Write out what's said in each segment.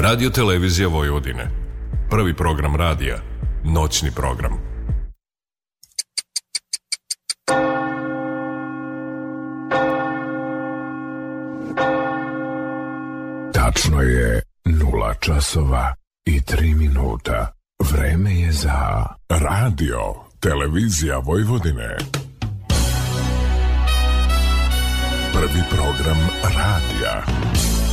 Radio Televizija Vojvodine. Prvi program radija. Noćni program. Tačno je nula časova i tri minuta. Vreme je za Radio Televizija Vojvodine. Prvi program radija.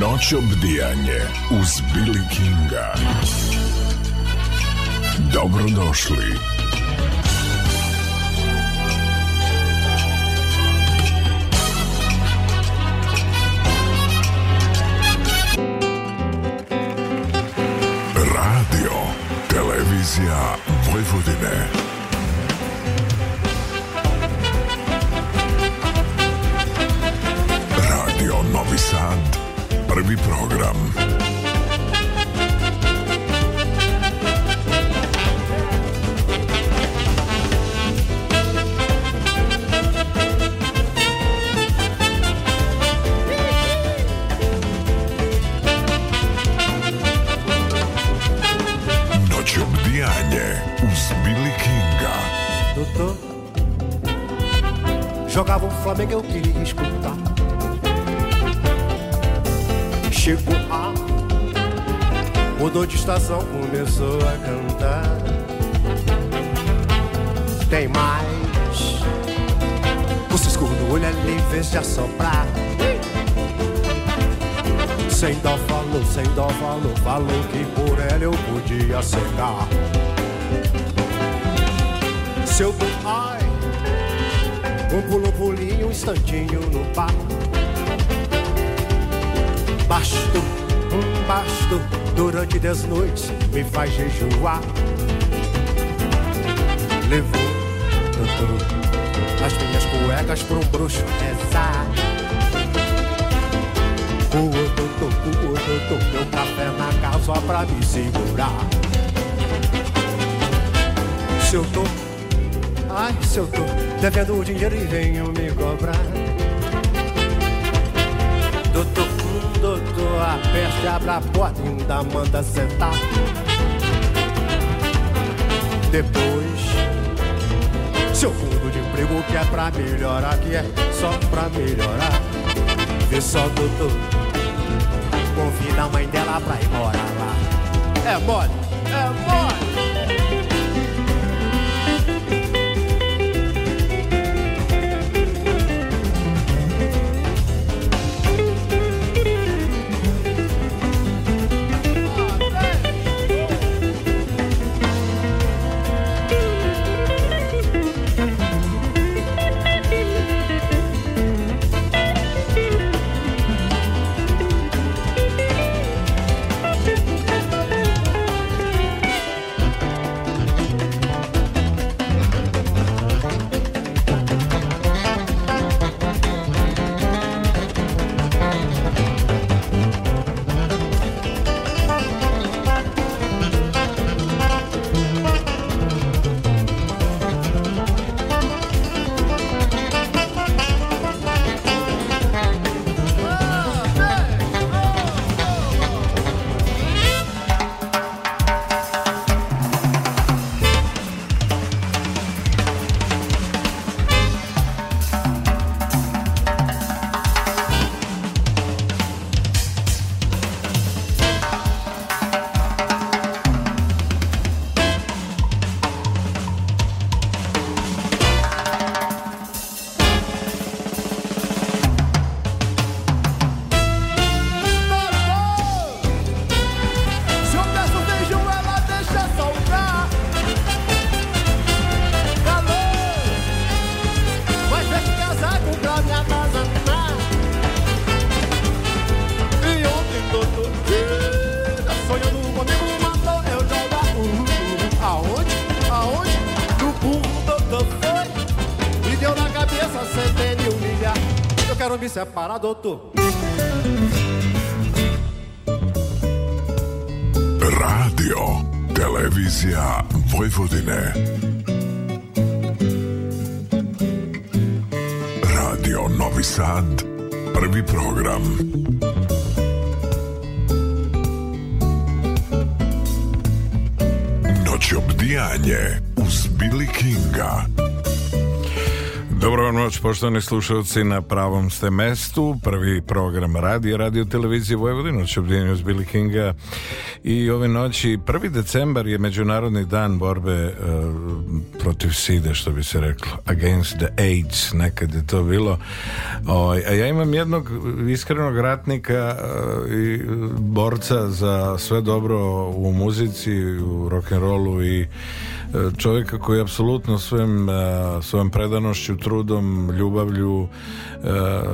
Noć obdijanje uz Billy Kinga. Dobrodošli. Radio, televizija Vojvodine. Radio Novi Sad prvi program. Noć os Billy Kinga. Doutor, jogava um Flamengo, eu queria risco Chegou a Mudou de estação, começou a cantar Tem mais O cisco do olho ali vez de assoprar Sem dó falou, sem dó falou Falou que por ela eu podia secar Seu do ai Um pulo, pulinho, um instantinho no bar Basto, um basto durante dez noites me faz jejuar. Levou as minhas cuecas pra um bruxo rezar. O outro, o outro, meu café na casa só pra me segurar. Se eu tô, ai, se eu tô devendo o dinheiro e venho me cobrar. peste, abre a porta e ainda manda sentar. Depois, seu fundo de emprego que é pra melhorar, que é só pra melhorar. Vê só, doutor, convida a mãe dela pra ir morar lá. É mole. preparado, doutor? Poštovani slušalci, na pravom ste mestu, prvi program radi radio televizije Vojvodina, obdjenju s Billy Kinga i ove noći, 1. decembar je Međunarodni dan borbe uh, protiv side, što bi se reklo, against the AIDS, nekad je to bilo. O, ovaj, a ja imam jednog iskrenog ratnika e, i borca za sve dobro u muzici, u rock'n'rollu i čovjeka koji je apsolutno svojim, e, svojom predanošću, trudom, ljubavlju e,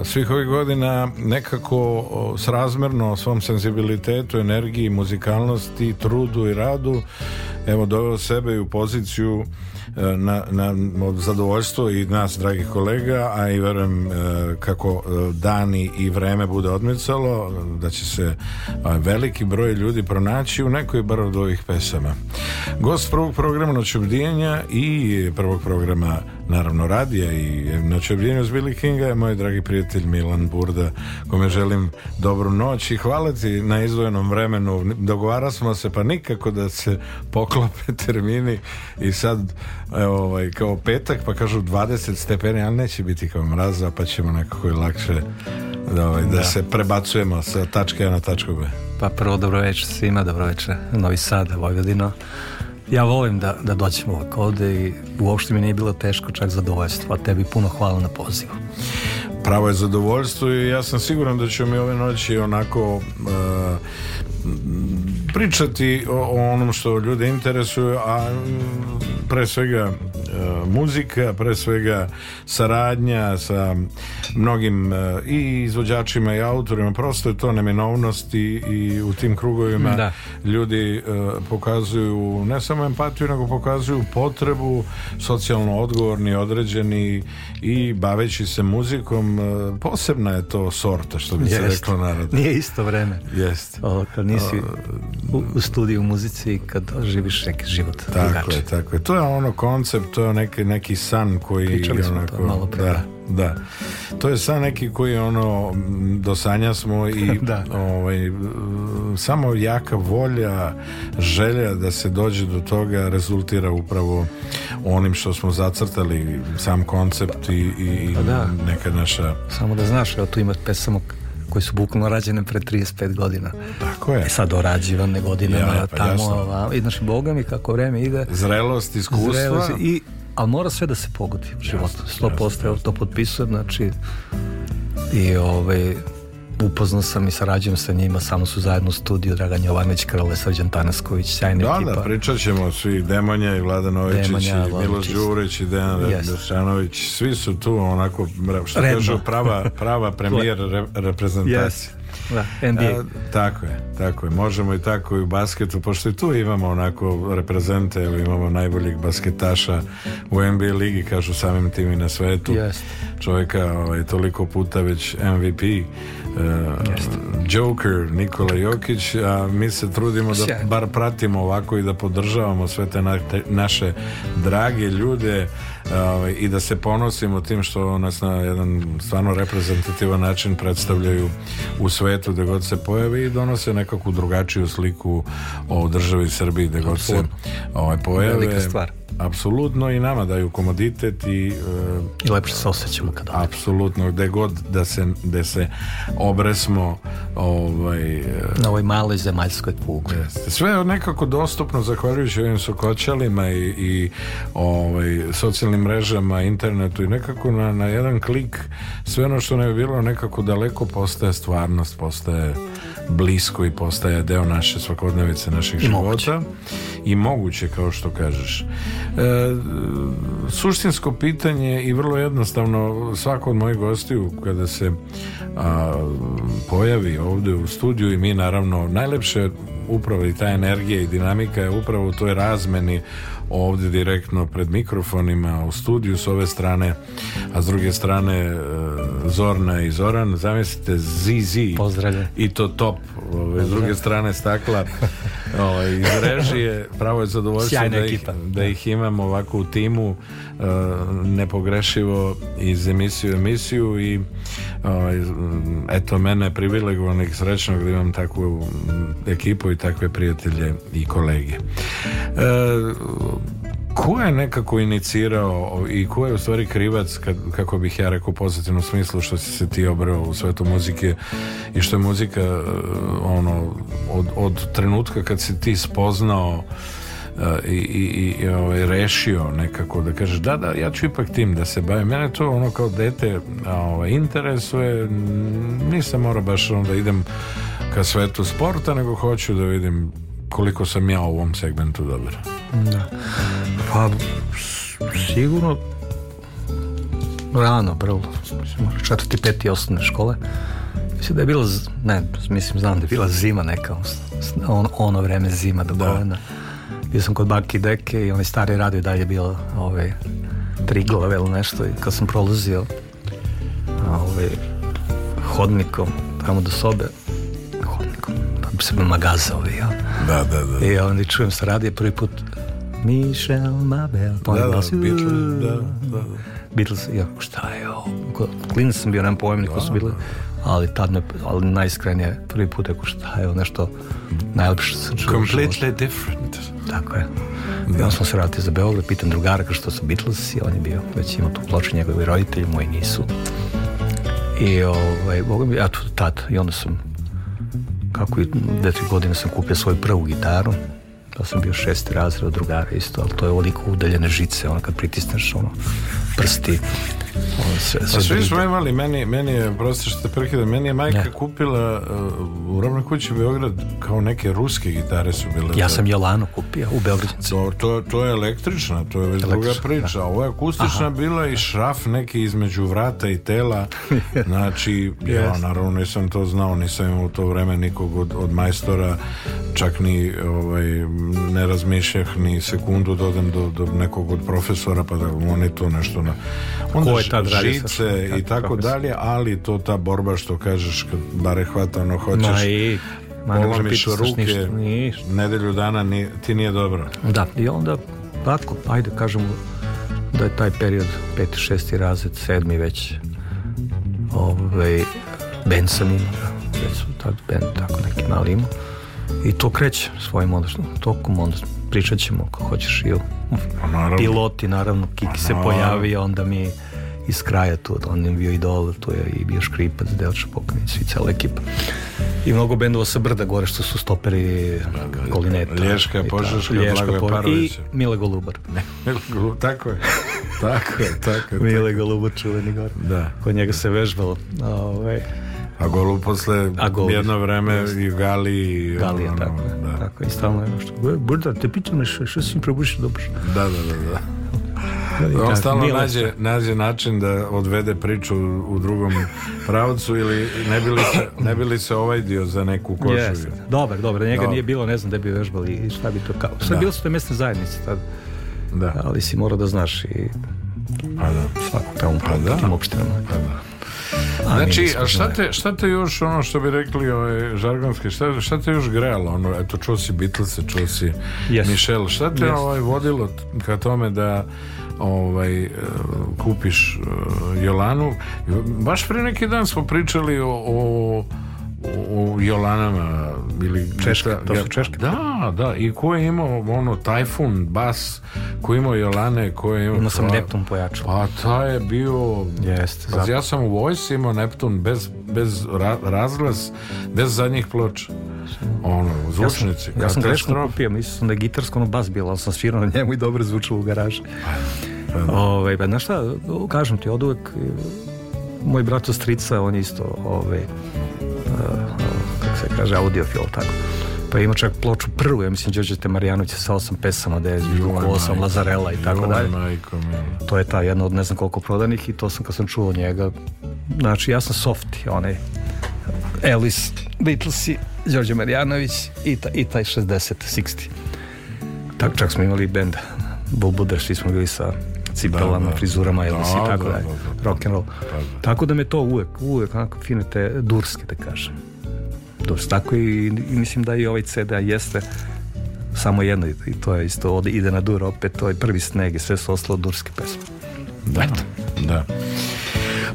svih ovih godina nekako srazmerno svom senzibilitetu, energiji, muzikalnosti, trudu i radu evo doveo sebe i u poziciju e, na, na zadovoljstvo i nas dragih kolega a i verujem e, kako e, dani i vreme bude odmicalo da će se veliki broj ljudi pronaći u nekoj bar od ovih pesama gost prvog programa Noćobdijenja i prvog programa naravno radija i na s Billy Kinga je moj dragi prijatelj Milan Burda kome želim dobru noć i hvala ti na izdvojenom vremenu dogovara smo se pa nikako da se poklope termini i sad ovaj, kao petak pa kažu 20 stepeni ali neće biti kao mraza pa ćemo nekako i lakše da, ovaj, da, se prebacujemo sa tačke na tačku B pa prvo dobro večer svima dobro večer Novi Sad, Vojvodino ja volim da, da dođem ovako ovde i uopšte mi nije bilo teško čak zadovoljstvo, a tebi puno hvala na pozivu. Pravo je zadovoljstvo i ja sam siguran da ću mi ove noći onako uh, pričati o, onom što ljude interesuju, a pre svega e, muzika, pre svega saradnja sa mnogim e, i izvođačima i autorima, prosto je to neminovnost i, u tim krugovima da. ljudi e, pokazuju ne samo empatiju, nego pokazuju potrebu socijalno odgovorni, određeni i baveći se muzikom, posebna je to sorta, što bi se reklo narod. Nije isto vreme. Jest. O, kad nisi u, u studiju muzici kad živiš neki život. Tako je, tako To ono koncept, to je neki, neki san koji... Pričali smo onako, to malo Da, da. To je san neki koji ono, do sanja smo i da. ovaj, samo jaka volja, želja da se dođe do toga rezultira upravo onim što smo zacrtali, sam koncept i, i, pa da. neka naša... Samo da znaš, evo tu ima pesama koje su bukvalno rađene pre 35 godina. Tako je. E sad orađivane godine ja, pa tamo, i znači boga mi kako vreme ide. Zrelost, iskustva. Zrelost i, ali mora sve da se pogodi u životu. 100% jasno, to potpisujem, znači i ovaj, upoznao sam i sarađujem sa njima, samo su zajedno u studiju Dragan Jovanović, Krle, Srđan Tanasković, sjajna ekipa. Da, pričat ćemo svi Demanja i Vlada Novičić i Miloš Đurić i Dejan yes. svi su tu onako, što kažu, prava, prava premijer re, reprezentacija. Da, e, tako je, tako Možemo i tako i u basketu, pošto i tu imamo onako reprezente, imamo najboljih basketaša u NBA ligi, kažu samim tim i na svetu. Yes. Čovjeka ovaj, toliko puta već MVP Joker Nikola Jokić a mi se trudimo da bar pratimo ovako i da podržavamo sve te, naše drage ljude ovaj, i da se ponosimo tim što nas na jedan stvarno reprezentativan način predstavljaju u svetu gdje god se pojavi i donose nekakvu drugačiju sliku o državi Srbiji gdje god se ovaj, pojave. Velika stvar. Apsolutno i nama daju komoditet i... Uh, I lepše se osjećamo Apsolutno, gde god da se, da se obresmo ovaj... Uh, Na ovoj maloj zemaljskoj kugli. Sve je nekako dostupno zahvaljujući ovim sokoćalima i, i ovaj, socijalnim mrežama, internetu i nekako na, na jedan klik sve ono što ne bi bilo nekako daleko postaje stvarnost, postaje blisko i postaje deo naše svakodnevice naših života i moguće kao što kažeš E, suštinsko pitanje i vrlo jednostavno svako od mojih gostiju kada se pojavi ovdje u studiju i mi naravno najlepše upravo i ta energija i dinamika je upravo u toj razmeni ovdje direktno pred mikrofonima u studiju s ove strane a s druge strane e, Zorna i Zoran zamislite Zizi Pozdravlja. i to top ove, ovaj, s druge strane stakla ovaj, iz režije. Pravo je zadovoljstvo da ih, da ih imam ovako u timu eh, nepogrešivo iz emisiju emisiju i ovaj, eto mene je privilegovanih srećnog da imam takvu mm, ekipu i takve prijatelje i kolege. Eh, ko je nekako inicirao i ko je u stvari krivac kad, kako bih ja rekao u pozitivnom smislu što si se ti obrao u svetu muzike i što je muzika eh, ono od, od trenutka kad si ti spoznao eh, i, i, i ovaj, rešio nekako da kažeš da, da, ja ću ipak tim da se bavim. Mene to ono kao dete ovaj, interesuje, nisam morao baš onda idem ka svetu sporta, nego hoću da vidim koliko sam ja u ovom segmentu dobar. Da. Pa sigurno rano, prvo, mislim, četvrti, peti osnovne škole. Mislim da je bilo, ne, mislim, znam da je bila zima neka, ono, on, ono vreme zima do Bio sam kod baki deke i onaj stari radio dalje bilo ove, ovaj, tri glave ili nešto i kad sam prolazio ove, ovaj, hodnikom tamo do sobe, hodnikom, da pa bi se magaza ja. Da, da, I onda čujem se radije prvi put Michel Mabel, pa da, da, Beatles, da, da. Beatles, ja, šta je sam bio, nemam pojma ko su bili, ali tad me, ali najiskrenije prvi put rekao šta je nešto Najljepše sam čuo. Completely different. Tako je. Da. I onda smo se vratili za Beograd, pitam drugara kao što su Beatles i on je bio, već imao tu ploču njegovi roditelji, moji nisu. I ovaj, boga mi, tad, i onda sam, kako i dve, tri godine sam kupio svoju prvu gitaru, to sam bio šesti razred drugara isto, ali to je oliko udaljene žice, ono kad pritisneš ono, prsti, sve, sve, pa svi smo imali, meni, meni je, prosto što te meni je majka kupila uh, u Robnoj kući Beograd kao neke ruske gitare su bile. Ja sam Jelanu kupio u Beogradu. To, to, je električna, to je već druga priča. Da. Ovo je akustična bila i šraf neki između vrata i tela. Znači, ja naravno nisam to znao, nisam imao u to vreme nikog od, od majstora, čak ni ovaj, ne razmišljah ni sekundu dodam do, do nekog od profesora, pa da oni to nešto na... Onda tad žice i tako dalje, ali to ta borba što kažeš, bare hvata ono hoćeš, i, ma, polomiš ruke, ništa, ništa. nedelju dana ni, ti nije dobro. Da, i onda kratko, ajde kažemo da je taj period Peti, šesti razred, sedmi već ovaj, band sam imao, su tad tako neki mali imao. I to kreće svojim odnosno tokom onda pričat ćemo ako hoćeš i o pa piloti naravno Kiki se pa pojavio onda mi iz kraja tu, on je bio idol, tu je i bio Škripac, Delča Pokanić i cijela ekipa. I mnogo bendova sa brda gore što su stoperi Kolineta. Lješka, Požeška, Blago Parović. I Mile Golubar. tako je. tako je, tako je. Mile Golubar čuveni gore. Da. Kod njega se vežbalo. Ove, ovaj. a golu posle a golu. jedno vreme i u Gali i Gali je ono, tako, da. tako i stalno je što. Brda, te pitam što, što si mi probušio dobro. Da, da, da, da. Ostalo nađe, nađe, način da odvede priču u drugom pravcu ili ne bi li se, ne bi li se ovaj dio za neku košulju. Yes. Dobar, dobar, njega nije bilo, ne znam da bi vežbali i šta bi to kao. Šta bilo su te zajednice tad. Da. Ali si morao da znaš i... Pa da. Pa da. Znači, a šta te, šta te još, ono što bi rekli ovaj, žargonski, šta, šta te još grejalo? Ono, eto, čuo si Beatlese, čuo si yes. Michel, šta te yes. ovaj, vodilo ka tome da ovaj e, kupiš e, jelanu Baš pre neki dan smo pričali o, o u, Jolanama ili Češka, to su Češke. Da, da, i ko je imao ono tajfun, bas, ko je imao Jolane, ko je imao... sam Neptun pojačao. Pa ta je bio... Jeste. ja sam u Voice imao Neptun bez, bez razglas, bez zadnjih ploča. Ono, zvučnici. Ja sam, ja kupio, da je gitarsko ono bas bilo, ali sam svirao na njemu i dobro zvučilo u garaži. Pa, ove, ovaj, pa znaš šta, kažem ti, od uvek moj brat strica, on je isto ove, ovaj, E, kako se kaže, audiofil, tako. Pa ima čak ploču prvu, ja mislim, Đođete Marijanovića sa osam pesama, da je osam Lazarela i tako dalje. To je ta jedna od ne znam koliko prodanih i to sam kad sam čuo njega. Znači, ja sam softi, onaj Elis Beatlesi, Đorđe Marijanović i, i taj 60, 60. čak smo imali bend benda smo bili sa cipelama, frizurama, tako da, rock and roll. Tako da me to uvek, uvek, onako fine te durske, da kažem. tako i, mislim da i ovaj CD jeste samo jedno i to je isto od ide na dur opet, to je prvi sneg i sve su ostalo durske pesme. Da, da.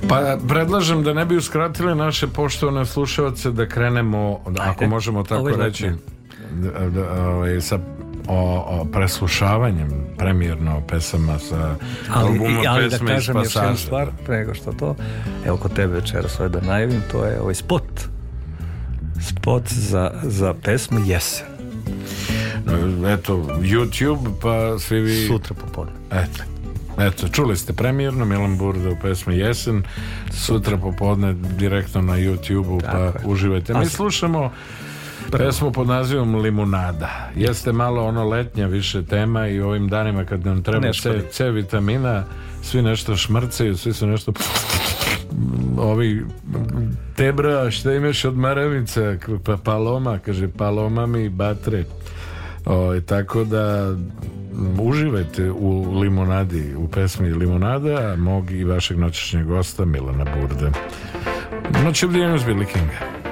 Pa predlažem da ne bi uskratili naše poštovane slušalce da krenemo, ako možemo tako reći, ovaj, sa o, o preslušavanjem premijerno pesama sa ali, albuma i, ali da kažem još jednu stvar prego što to evo kod tebe večeras sve da najavim to je ovaj spot spot za, za pesmu Jesen e, eto YouTube pa svi vi sutra popodne eto Eto, čuli ste premijerno Milan Burda u pesmi Jesen Sutra popodne direktno na youtube Pa uživajte Mi slušamo Pesmu pod nazivom Limunada. Jeste malo ono letnja više tema i ovim danima kad nam treba C, C vitamina, svi nešto šmrcaju, svi su nešto ovi tebra, šta imaš od maravica? Pa paloma, kaže, paloma mi batre. O, tako da uživajte u limonadi, u pesmi Limonada, mog i vašeg noćešnjeg gosta Milana Burde. Noć Billy Kinga.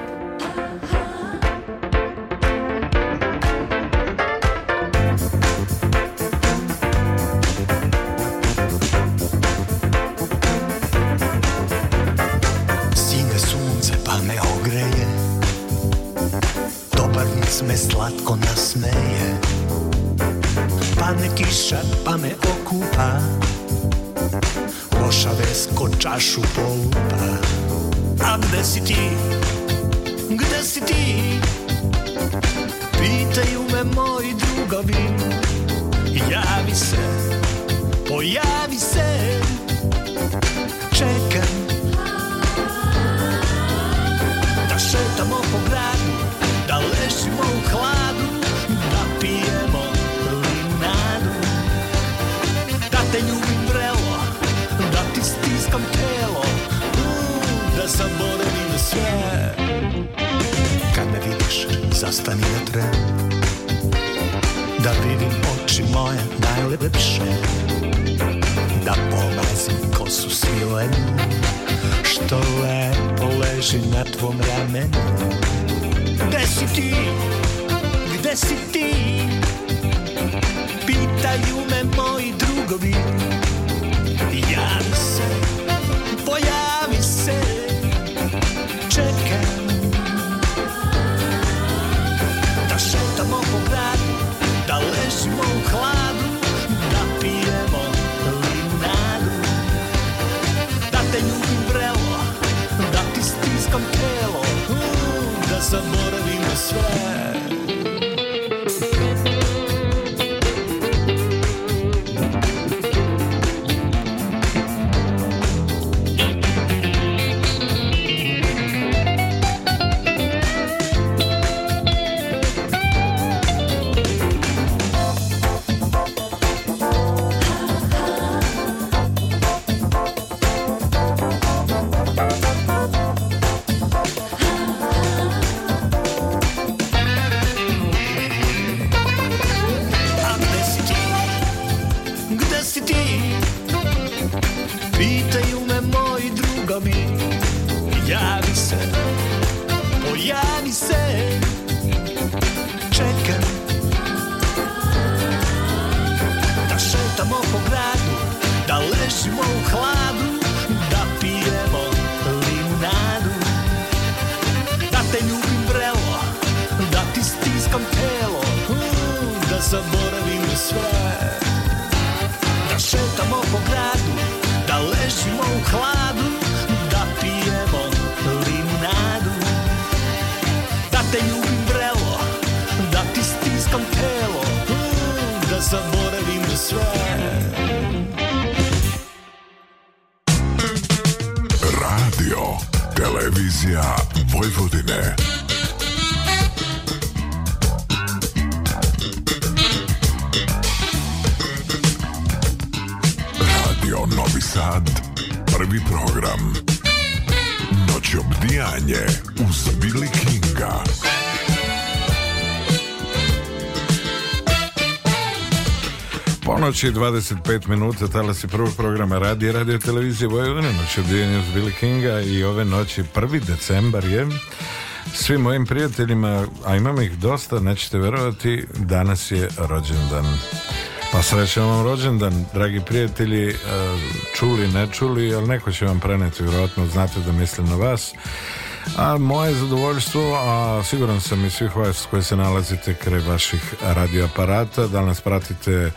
25 minuta si prvog programa Radi, radio televizije Vojvodine noć, odvijenje s Billy Kinga i ove noći prvi decembar je svim mojim prijateljima a imam ih dosta, nećete verovati danas je rođendan pa srećan vam rođendan dragi prijatelji e, čuli, ne čuli, ali neko će vam preneti vjerojatno znate da mislim na vas a moje zadovoljstvo, a siguran sam i svih vas koji se nalazite kraj vaših radioaparata, da nas pratite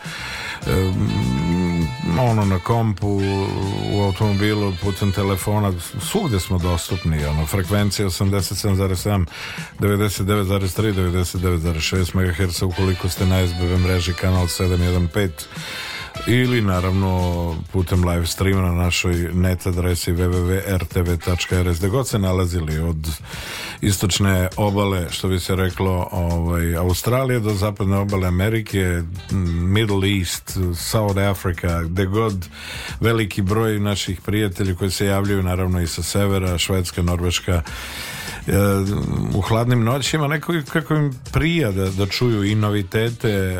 ono na kompu u automobilu putem telefona svugdje smo dostupni ono frekvencija 87,7 99,3 99,6 MHz ukoliko ste na SBB mreži kanal 715 ili naravno putem live streama na našoj net adresi www.rtv.rs gdje god se nalazili od istočne obale, što bi se reklo, ovaj, Australije do zapadne obale Amerike, Middle East, South Africa, gde god veliki broj naših prijatelja koji se javljaju naravno i sa severa, Švedska, Norveška, e, u hladnim noćima neko kako im prija da, da čuju i novitete e,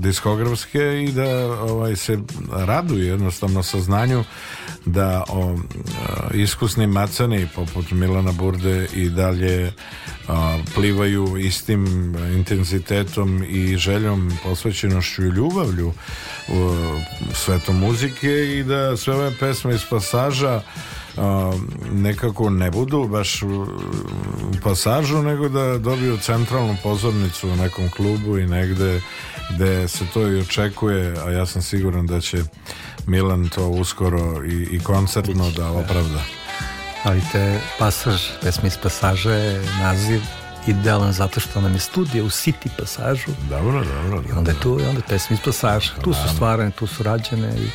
diskografske i da ovaj, se raduju jednostavno saznanju da o, e, iskusni macani poput Milana Burde i dalje e, plivaju istim intenzitetom i željom, posvećenošću i ljubavlju u e, svetom muzike i da sve ove pesme iz pasaža nekako ne budu baš u pasažu nego da dobiju centralnu pozornicu u nekom klubu i negde gde se to i očekuje a ja sam siguran da će Milan to uskoro i, i koncertno da opravda ali te pasaž, pesmi iz pasaže naziv idealan zato što nam je studija u City pasažu dobro, dobro, dobro i onda je tu, onda je pesmi iz pasaža tu su stvarane, tu su rađene i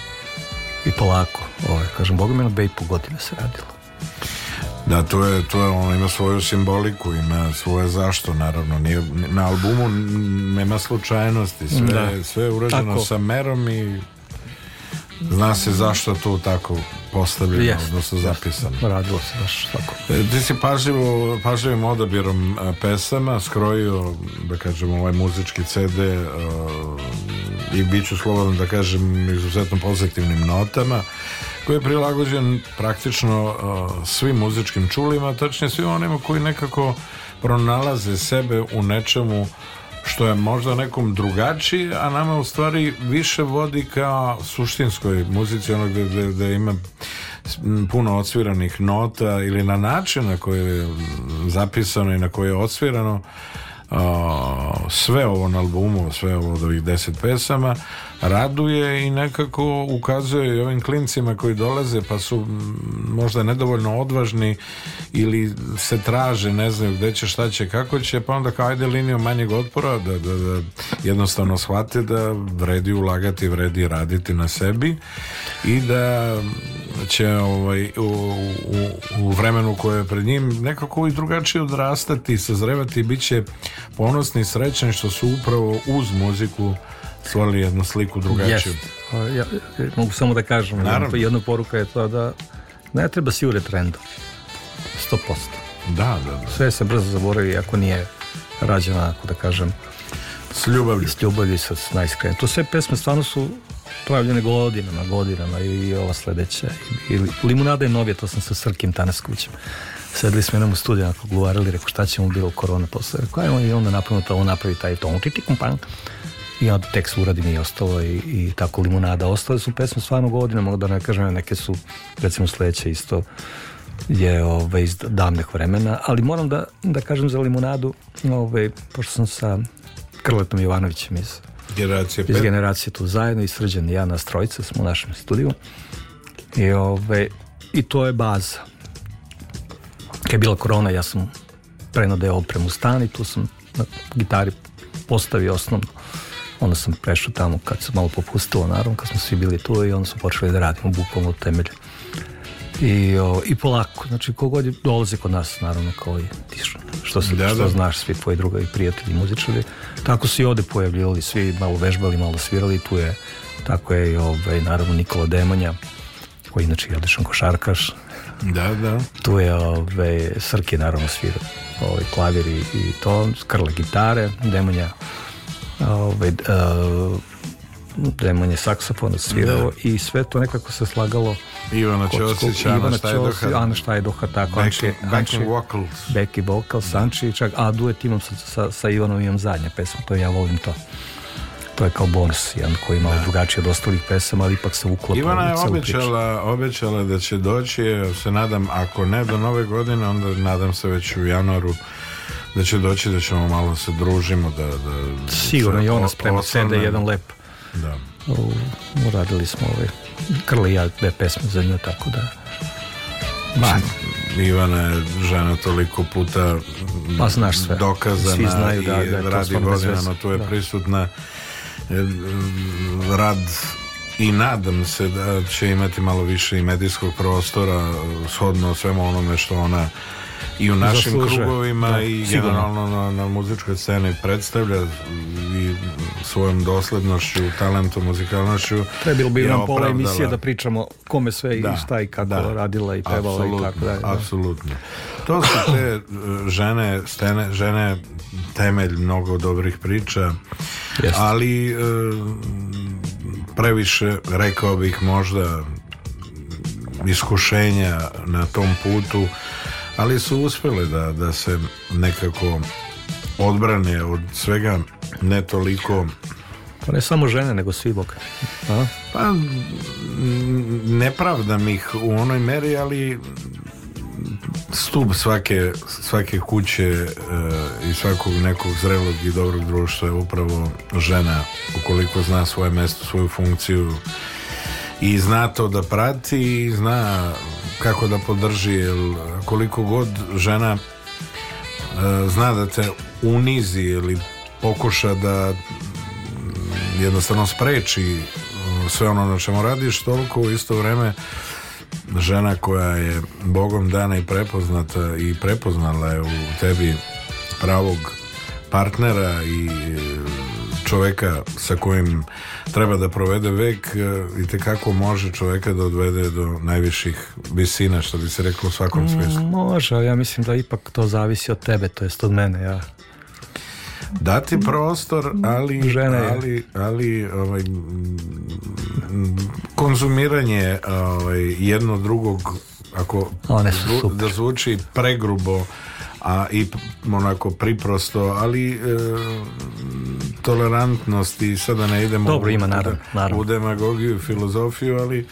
i polako. Ovaj, kažem, Boga mi na godine se radilo. Da, to je, to je, ono ima svoju simboliku, ima svoje zašto, naravno. Nije, na albumu nema slučajnosti, sve, sve je urađeno sa merom i zna se zašto to tako Postavljeno, yes, odnosno zapisano radilo se baš tako. E, ti si pažljivim odabirom e, pesama skrojio, da kažem, ovaj muzički CD e, i bit ću slobodan da kažem izuzetno pozitivnim notama koji je prilagođen praktično uh, svim muzičkim čulima, tačnije svim onima koji nekako pronalaze sebe u nečemu što je možda nekom drugačiji, a nama u stvari više vodi ka suštinskoj muzici, ono gdje ima puno odsviranih nota ili na način na koji je zapisano i na koji je odsvirano sve ovo na albumu, sve ovo od ovih deset pesama raduje i nekako ukazuje i ovim klincima koji dolaze pa su možda nedovoljno odvažni ili se traže, ne znaju gdje će, šta će, kako će, pa onda kao ajde liniju manjeg otpora da, da, jednostavno shvate da vredi ulagati, vredi raditi na sebi i da će ovaj, u, u, vremenu koje je pred njim nekako i drugačije odrastati, sazrevati i bit će ponosni i što su upravo uz muziku stvorili jednu sliku drugačiju. Ja, mogu samo da kažem, Naravno. jedna poruka je to da ne treba si ure trendu. 100%. Da, da, da. Sve se brzo zaboravi ako nije rađena, ako da kažem, s ljubavlju. S ljubavlju sa To sve pesme stvarno su pravljene godinama, godinama i ova sledeća. I, i limunada je novije, to sam sa Srkim Tanas kućem. Sedli smo jednom u studiju, ako govarali, rekao šta ćemo bilo korona posle. Rekao, ajmo i onda napravimo to, on napravi taj ton, ti i ja tekst uradim i ostalo i, i tako limunada. Ostale su pesme stvarno mogu da ne kažem, neke su recimo sledeće isto je ove, iz davnih vremena, ali moram da, da kažem za limunadu, ove, pošto sam sa Krletom Jovanovićem iz, iz generacije tu zajedno i srđan ja na strojice smo u našem studiju i, ove, i to je baza. Kad je bila korona, ja sam prenodeo opremu stan i tu sam na gitari postavio osnovno onda sam prešao tamo kad se malo popustilo, naravno, kad smo svi bili tu i onda smo počeli da radimo bukvalno od temelja. I, I polako, znači kogod dolazi kod nas, naravno, kao i što, se, da, znaš, svi tvoji i prijatelji, muzičari, tako su i ovde pojavljivali, svi malo vežbali, malo svirali, tu je, tako je i ovaj, naravno Nikola Demanja, koji inače je odličan košarkaš. Da, da. Tu je ovaj, Srki naravno svira ovaj, klavir i, i to, skrle gitare, Demanja ovaj, e, Demon je saksofon svirao i sve to nekako se slagalo Ivana Ćosić, Ivana Štajdoha Ana Štajdoha, tako Anči, Anči, Vocals Becky Vocals, čak, a duet imam sa, sa, sa Ivanom imam zadnja pesma, to ja volim to to je kao bonus, jedan koji je malo drugačije od ostalih pesama, ali ipak se uklopio Ivana je obećala, obećala da će doći se nadam, ako ne do nove godine onda nadam se već u januaru da će doći, da ćemo malo se družimo. Da, da, Sigurno i ona sprema sende jedan lep. Da. uradili smo ove Krli ja dve pesme za nju, tako da... Ba, Ivana je žena toliko puta pa, znaš sve. dokazana Svi znaju da, i da, radi godinama, tu je da. prisutna e, rad i nadam se da će imati malo više i medijskog prostora shodno svemu onome što ona i u našim Zasluže. krugovima i generalno na, muzičkoj sceni predstavlja i svojom doslednošću, talentu, muzikalnošću. Trebilo bi nam pola emisije da pričamo kome sve da, i šta i kako da, radila i pevala i tako Apsolutno. To su te eh, žene, stene, žene temelj mnogo dobrih priča, ali eh, previše, rekao bih možda, iskušenja na tom putu ali su uspjele da, da se nekako odbrane od svega ne toliko pa ne samo žene, nego svi bok Pa, ne ih u onoj meri, ali stup svake, svake kuće e, i svakog nekog zrelog i dobrog društva je upravo žena, ukoliko zna svoje mjesto, svoju funkciju i zna to da prati i zna kako da podrži jer koliko god žena e, zna da te unizi ili pokuša da mm, jednostavno spreči e, sve ono na čemu radiš toliko u isto vreme žena koja je bogom dana i prepoznata i prepoznala je u tebi pravog partnera i e, čoveka sa kojim treba da provede vek e, i te kako može čoveka da odvede do najviših visina, što bi se reklo u svakom mm, smislu. Može, ja mislim da ipak to zavisi od tebe, to jest od mene, ja dati prostor, ali Žene. ali, ali ovaj, konzumiranje ovaj, jedno drugog ako One da zvuči pregrubo a i onako priprosto, ali e, tolerantnost i sada ne idemo u, ima, demagogiju i filozofiju, ali e,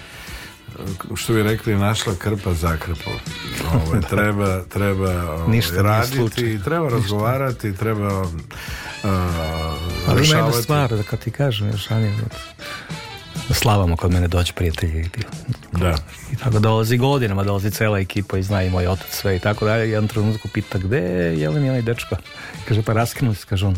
što vi rekli, našla krpa zakrpo treba treba ovaj, raditi, treba razgovarati, treba uh, Ali ima jedna stvar, da kad ti kažem, još, slavamo kod mene doći prijatelji. Da. I tako dolazi godinama, dolazi cela ekipa i zna i moj otac sve i tako dalje. Jedan trenutku pita gde je Jelen i onaj dečko. Kaže pa raskinuli se, kaže on.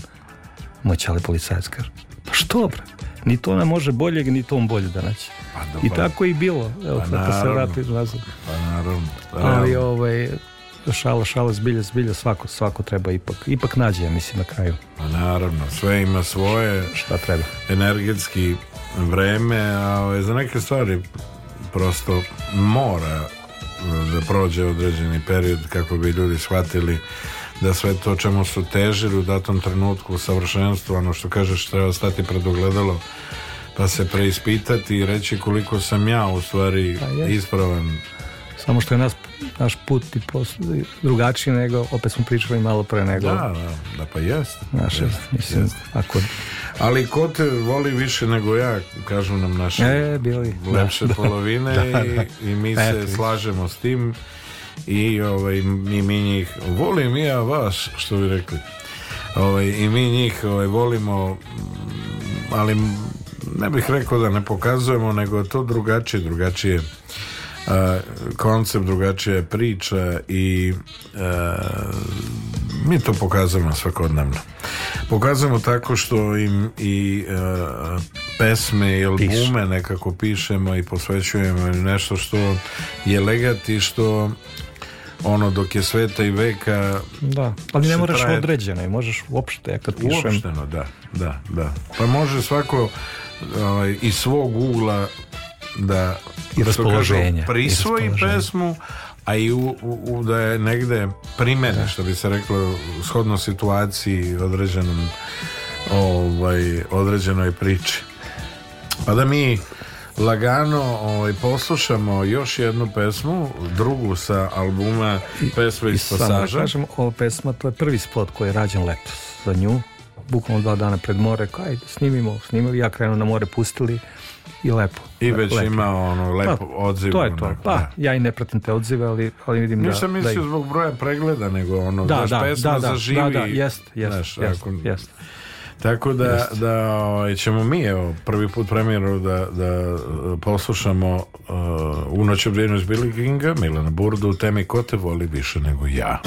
Moj čali policajac kaže. Pa što bre? Ni to ne može boljeg, ni to on bolje da naći. Pa I tako je i bilo. Evo, pa, se vrati. nazad. Pa naravno. Ali ovaj, šala, šala, zbilja, zbilja, svako, svako treba ipak, ipak nađe, ja mislim, na kraju. Pa naravno, sve ima svoje. Šta treba? Energetski vreme, a ovaj, za neke stvari prosto mora da prođe određeni period kako bi ljudi shvatili da sve to čemu su težili u datom trenutku savršenstvo, ono što kažeš treba stati pred ogledalo pa se preispitati i reći koliko sam ja u stvari pa ispravan samo što je nas, naš put i drugačiji nego, opet smo pričali malo pre nego. Da, da, pa jest. Naš, Ali ko te voli više nego ja, kažu nam naše e, bili. lepše polovine i, i, mi se slažemo s tim i ovaj, mi, mi njih volim ja vas, što bi rekli. Ovaj, I mi njih ovaj, volimo, ali ne bih rekao da ne pokazujemo, nego to drugačije, drugačije koncept drugačije priča i e, mi to pokazujemo svakodnevno. Pokazujemo tako što im i e, pesme i albume nekako pišemo i posvećujemo nešto što je legat i što ono dok je sveta i veka da, ali ne moraš traje... određeno i možeš uopšte, ja kad pišem uopšteno, da, da, da pa može svako ovaj, iz svog ugla da I raspoloženje. prisvoji pesmu, a i u, da je negde primene, što bi se reklo, shodno situaciji određenom ovaj, određenoj priči. Pa da mi lagano ovaj, poslušamo još jednu pesmu, drugu sa albuma Pesma iz pasaža. Da pesma, to je prvi spot koji je rađen letos za nju, bukvalno dva dana pred more, kaj, snimimo, snimili, ja krenuo na more, pustili, i lepo. I već lepo. ima ono pa, lepo pa, odziv. To je to. pa, ja i ne pratim te odzive, ali, ali vidim Nisam da... Nisam mislio da zbog broja pregleda, nego ono, da, da, pesma da, da, Da, da, jest, znaš, jest, ako, Tako da, da ovaj, ćemo mi, evo, prvi put premijeru da, da e, poslušamo uh, u noću iz Billy Kinga, Milana Burdu, temi ko te voli više nego ja.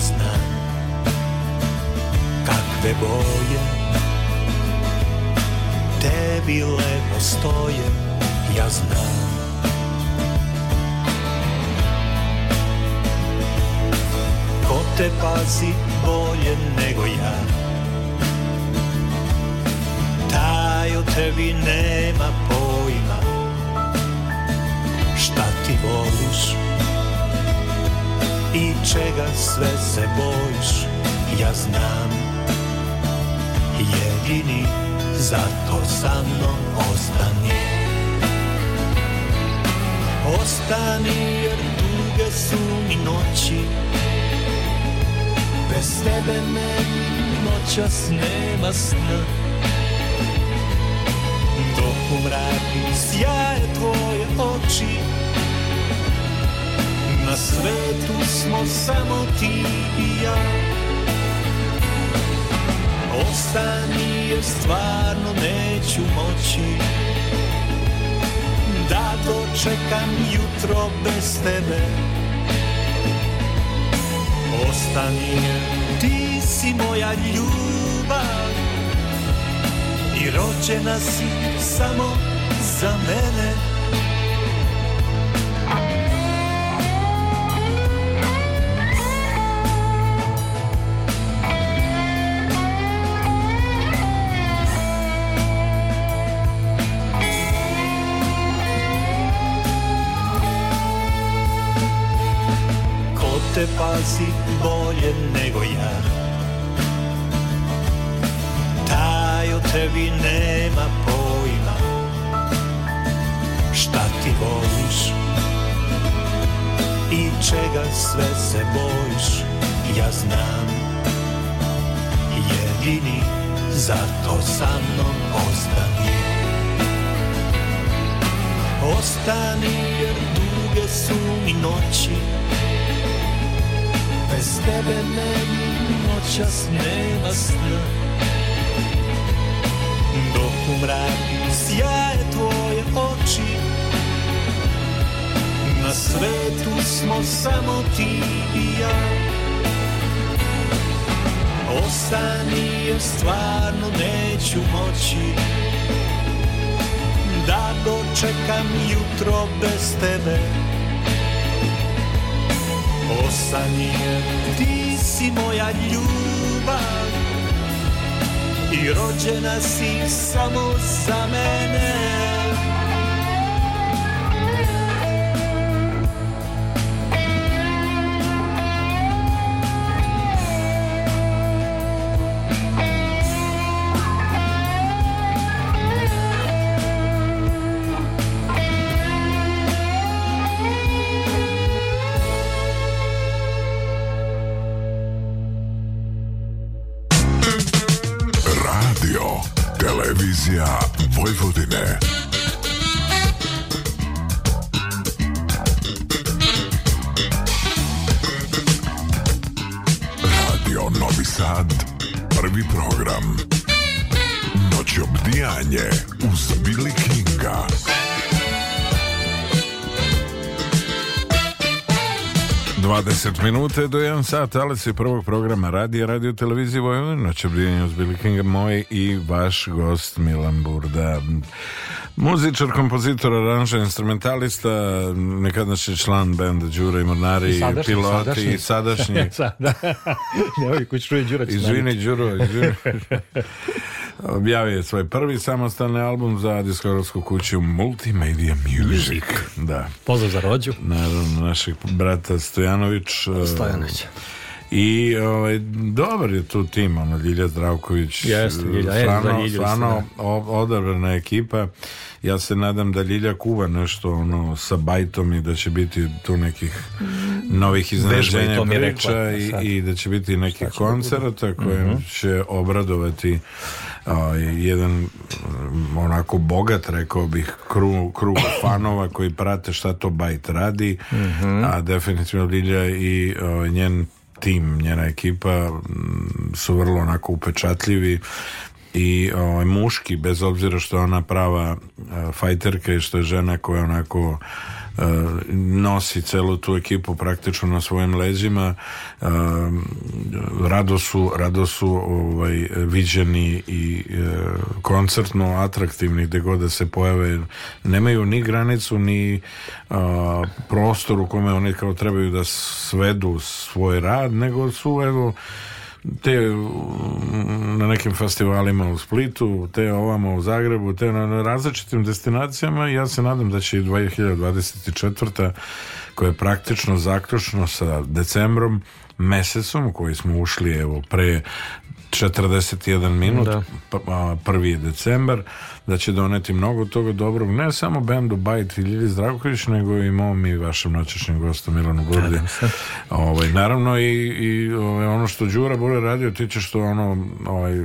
znam kakve boje tebi lepo stoje, ja znam. Ko te pazi bolje nego ja, taj o tebi nema pojma, šta ti voliš, i čega sve se bojiš Ja znam jedini zato sa mnom ostani Ostani jer duge su mi noći Bez tebe meni noćas nema sna Dok u sjaje tvoje oči na svetu smo samo ti i ja Ostani je, stvarno neću moći Da dočekam jutro bez tebe Ostani je, ti si moja ljubav I rođena si samo za mene te pasi bolje nego ja Taj o tebi nema pojma Šta ti voliš I čega sve se bojiš Ja znam Jedini zato sa mnom ostani Ostani jer duge su mi noći Bez tebe meni noćas nema sna Dok u mraku sjaje tvoje oči Na svetu smo samo ti i ja Ostani je stvarno neću moći Da dočekam jutro bez tebe o ti si moja ljubav I rođena si samo za mene minute do 1 sat, ali se prvog programa radija, radio televizije Vojvodina, noće uz Billy moj i vaš gost Milan Burda. Muzičar, kompozitor, aranžer, instrumentalista, nekadašnji član benda Đura i Mornari, I sadašnji, piloti i sadašnji. sadašnji. sada. koji čuje Đura. Izvini, Đuro, Đuro. Objavio je svoj prvi samostalni album za diskografsku kuću Multimedia Music. Da. Pozdrav za rođu. Naravno, našeg brata Stojanović. E, Stojanović. I ovaj, dobar je tu tim, ono, Ljilja Zdravković. Jeste, e, Stvarno, odabrana ekipa. Ja se nadam da Ljilja kuva nešto ono sa bajtom i da će biti tu nekih novih iznenađenja priča i, i, da će biti nekih koncerata koje mm će obradovati a, jedan onako bogat rekao bih krug, fanova koji prate šta to Bajt radi mhm. a definitivno Lilja i njen tim, njena ekipa su vrlo onako upečatljivi i o, muški bez obzira što je ona prava e, fajterka i što je žena koja onako Eh, nosi celu tu ekipu praktično na svojim leđima eh, rado su, rado su ovaj, viđeni i eh, koncertno atraktivni gdje god da se pojave nemaju ni granicu ni prostor u kome oni kao trebaju da svedu svoj rad nego su evo te na nekim festivalima u Splitu, te ovamo u Zagrebu, te na različitim destinacijama i ja se nadam da će i 2024. koja je praktično zaključno sa decembrom mesecom u koji smo ušli evo pre 41 minut, da. prvi je decembar, da će doneti mnogo toga dobrog, ne samo bandu Bajt i Lili Zdravković, nego i mom i vašem noćešnjem gostu Milanu gordi Ovaj, naravno i, i ovaj, ono što Đura Bure radio tiče što ono ovaj,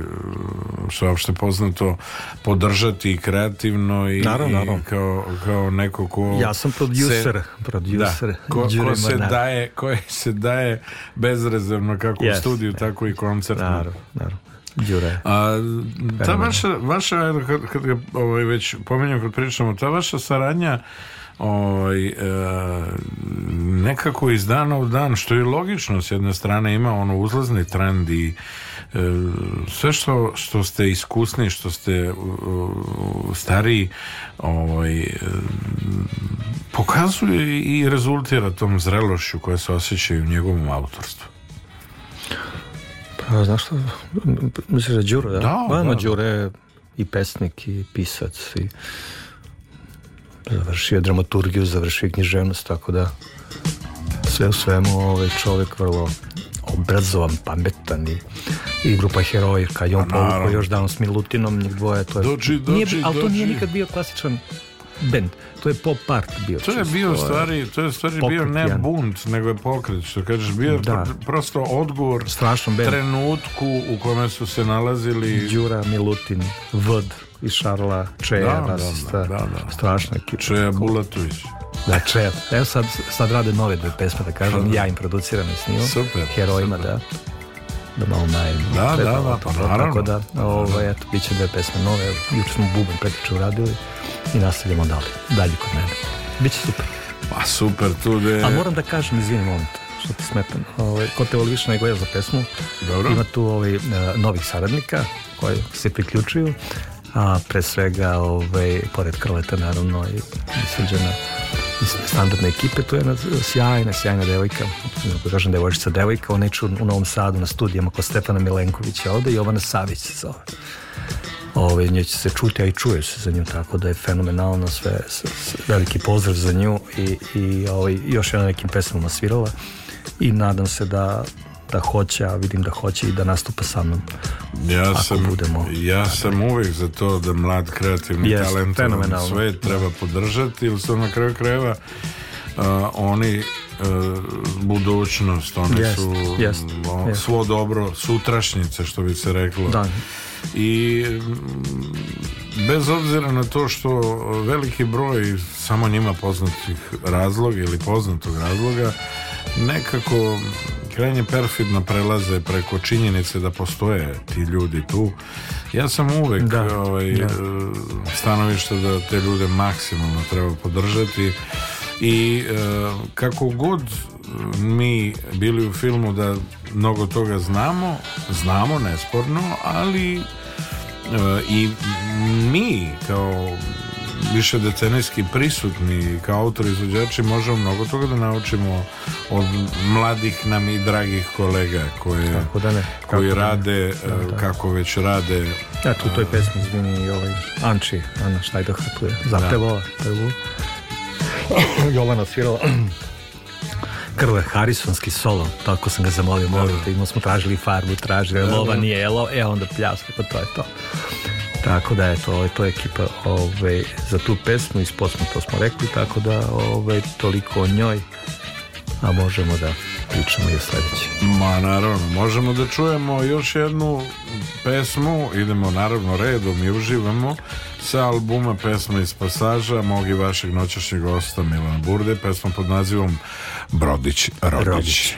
što je opšte poznato podržati i kreativno i, naravno, kao, kao neko ko ja sam producer, se, producer da, ko, ko se daje, koji se daje bezrezervno kako yes, u studiju, tako i koncertno. Naravno, naravno jure A, ta vaša, vaša kad, ga ovaj, već pominjem kad pričamo, ta vaša saradnja ovaj, e, nekako iz dana u dan, što je logično, s jedne strane ima ono uzlazni trend i e, sve što, što ste iskusni, što ste stariji, ovaj, e, pokazuje i rezultira tom zrelošću koja se osjeća u njegovom autorstvu. A, znaš što? Misliš da Đuro, da? Da, pa Ma, je i pesnik i pisac i završio dramaturgiju, završio književnost, tako da sve u svemu ovaj čovjek vrlo obrazovan, pametan i, grupa heroja, kad je on pa povukao još danas s Milutinom, njih dvoje, to je... Dođi, nije, ali to nije nikad bio klasičan band. To je pop art bio. To je čisto, bio stvari, to je stvari bio ne jedan. bunt, nego je pokret, što kažeš, bio da. prosto odgovor Strašno trenutku u kome su se nalazili Đura Milutin, Vd i Šarla Čeja, da, da, da, da, da. strašna ekipa. Čeja Bulatović. Da, Čeja. Evo sad, sad rade nove dve pesme, da kažem, ja im produciram i snimam. Super. Herojima, super. da da malo naj... Da, da, da, pa naravno. Tako da, ovo, ovaj, eto, bit će dve pesme nove, juče smo Buben Petić uradili i nastavljamo dalje, dalje kod mene. Biće super. Pa super, tu A moram da kažem, izvini moment, što ti smetam. Ovaj, ko te voli više nego ja za pesmu, Dobro. ima tu ovaj, e, novih saradnika koji se priključuju, a pre svega, ovaj, pored Krleta, naravno, i, i standardne ekipe, tu je jedna sjajna, sjajna devojka, ako kažem devojčica devojka, ona je u Novom Sadu na studijama kod Stefana Milenkovića ovde i Jovana Savić se Ove, ovaj, nje će se čuti, a i čuje se za nju, tako da je fenomenalno sve. Veliki pozdrav za nju i, i ovaj, još je nekim pesmama svirala i nadam se da da hoće, a vidim da hoće i da nastupa sa mnom. Ja sam, budemo, ja sam uvijek za to da mlad kreativni yes, talent sve treba podržati, ili na kraju krajeva oni uh, budućnost, oni su svo dobro sutrašnjice, što bi se reklo. Da i mm, bez obzira na to što veliki broj samo njima poznatih razloga ili poznatog razloga nekako krajnje perfidno prelaze preko činjenice da postoje ti ljudi tu. Ja sam uvek da, ovaj, da. E, da te ljude maksimalno treba podržati i e, kako god mi bili u filmu da mnogo toga znamo, znamo nesporno, ali e, i mi kao više decenijski prisutni kao autori izvođači možemo mnogo toga da naučimo od mladih nam i dragih kolega koje, kako da ne, koji rade e, kako već rade ja tu u toj pesmi izvini ovaj Anči, Ana Štajdoha tu je zapevao Jovana svirala Krle Harrisonski solo, tako sam ga zamolio, molite, smo tražili farbu, tražili lova, nije jelo, e onda pljaska, pa to je to. Tako da, eto, ovaj, to je ekipa ovaj, za tu pesmu, ispod smo to smo rekli, tako da, ovaj, toliko o njoj, a možemo da pričamo i o Ma, naravno, možemo da čujemo još jednu pesmu, idemo naravno redom i uživamo sa albuma pesma iz pasaža mog i vašeg noćašnjeg gosta Milana Burde pesma pod nazivom Brodić Rodić.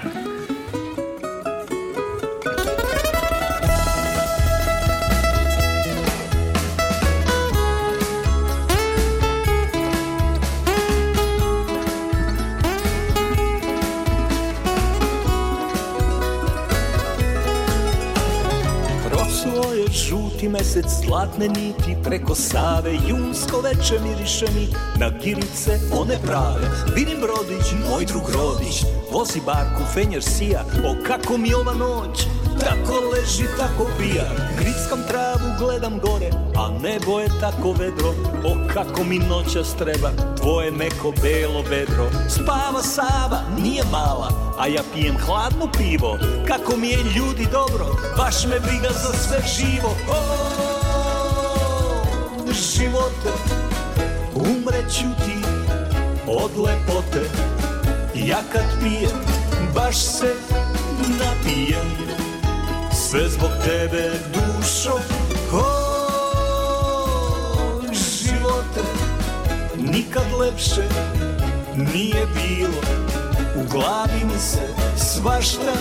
zlatne niti preko save Junsko veče miriše mi na girice one prave Vidim brodić, moj drug rodić Vozi barku, fenjer sija O kako mi ova noć Tako leži, tako pija Grickam travu, gledam gore A nebo je tako vedro O kako mi noća treba Tvoje meko belo bedro Spava Sava, nije mala a ja pijem hladno pivo Kako mi je ljudi dobro Baš me briga za sve živo oh! živote Umreću ti od lepote Ja kad pijem, baš se napijem Sve zbog tebe dušo O, živote Nikad lepše nije bilo U glavi mi se svašta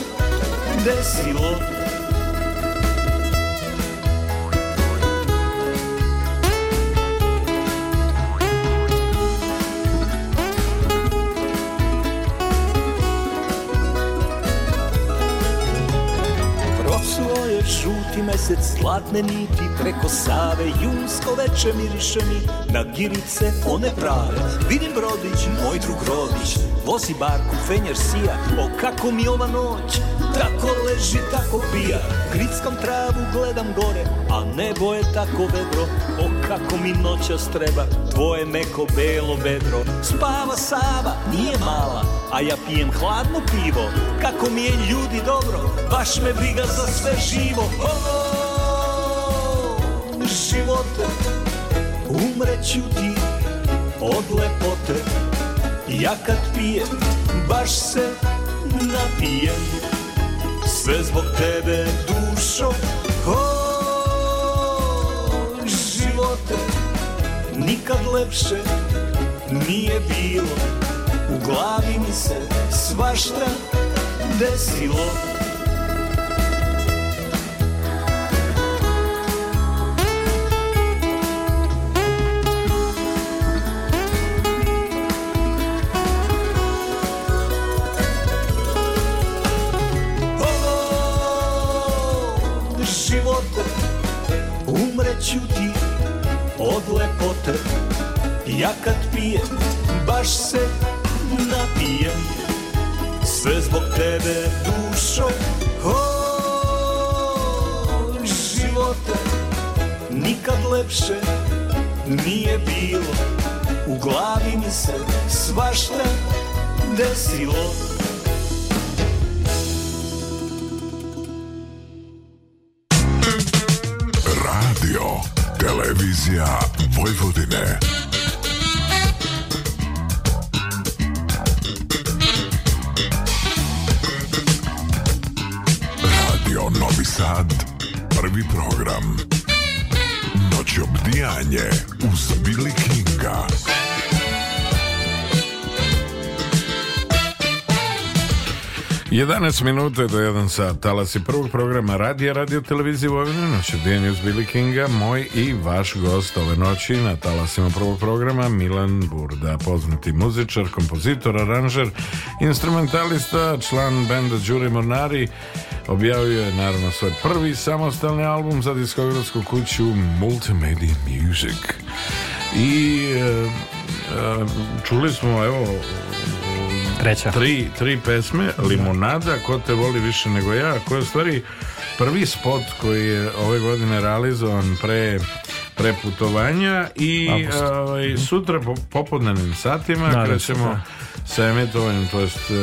desilo Se zlatne niti preko save Junsko veče miriše mi na girice one prave Vidim brodić, moj drug rodić Vozi barku, fenjer sija O kako mi ova noć Tako leži, tako pija Grickom travu, gledam gore A nebo je tako vedro O kako mi noćas treba Tvoje meko belo bedro Spava Sava, nije mala A ja pijem hladno pivo Kako mi je ljudi dobro Baš me briga za sve živo oh! života Umreću ti od lepote Ja kad pijem, baš se napijem Sve zbog tebe, dušo O, živote Nikad lepše nije bilo U glavi mi se svašta desilo Čuti od lepote Ja kad pijem, baš se napijem Sve zbog tebe dušo O, živote Nikad lepše nije bilo U glavi mi se svašta desilo revizija Vojvodine. Radio Novi Sad, prvi program. Noć obdijanje. 11 minuta do 1 sat Talasi prvog programa radija Radio televizije Vojvodina Na Billy Kinga Moj i vaš gost ove noći Na talasima prvog programa Milan Burda Poznati muzičar, kompozitor, aranžer Instrumentalista Član benda Đuri Mornari Objavio je naravno svoj prvi samostalni album Za diskografsku kuću Multimedia Music I e, e, čuli smo evo Tri, tri pesme, Limonada, Ko te voli više nego ja, koja je stvari prvi spot koji je ove godine realizovan pre preputovanja i ovaj, mhm. sutra po, popodnevnim satima krećemo sa emitovanjem, to jest e,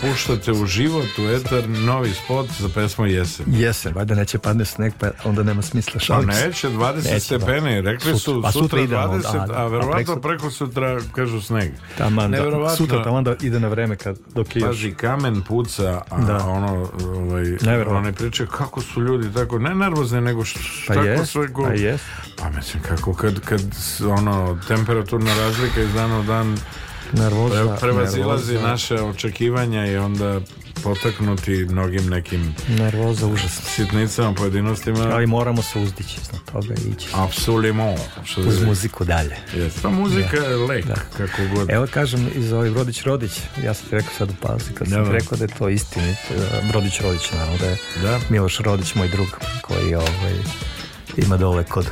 puštate u život, u etar, novi spot za pesmu Jesen. Jesen, valjda neće padne sneg, pa onda nema smisla šalim Pa Neće, 20 neće, stepeni, rekli su sutra, pa sutra 20, a, a verovatno preko... preko sutra kažu sneg. Taman, da, sutra tamo pa onda ide na vreme kad, dok je Paži, još... kamen puca, a da. ono, ovaj, one priče kako su ljudi tako, ne nervozni nego što? pa tako je, sve Pa pa mislim, kako kad, kad ono, temperaturna razlika iz dana u dan nervoza, prevazilazi naše očekivanja i onda potaknuti mnogim nekim nervoza užas. sitnicama, pojedinostima. Ali moramo se uzdići iznad toga i ići. Apsolutno. Uz muziku dalje. Yes. Pa muzika je lek, kako god. Evo kažem iz ovih Brodić Rodić, ja sam ti rekao sad u kad sam rekao da je to istinit e, Brodić Rodić naravno, da da. Miloš Rodić, moj drug, koji ovaj, ima dole kod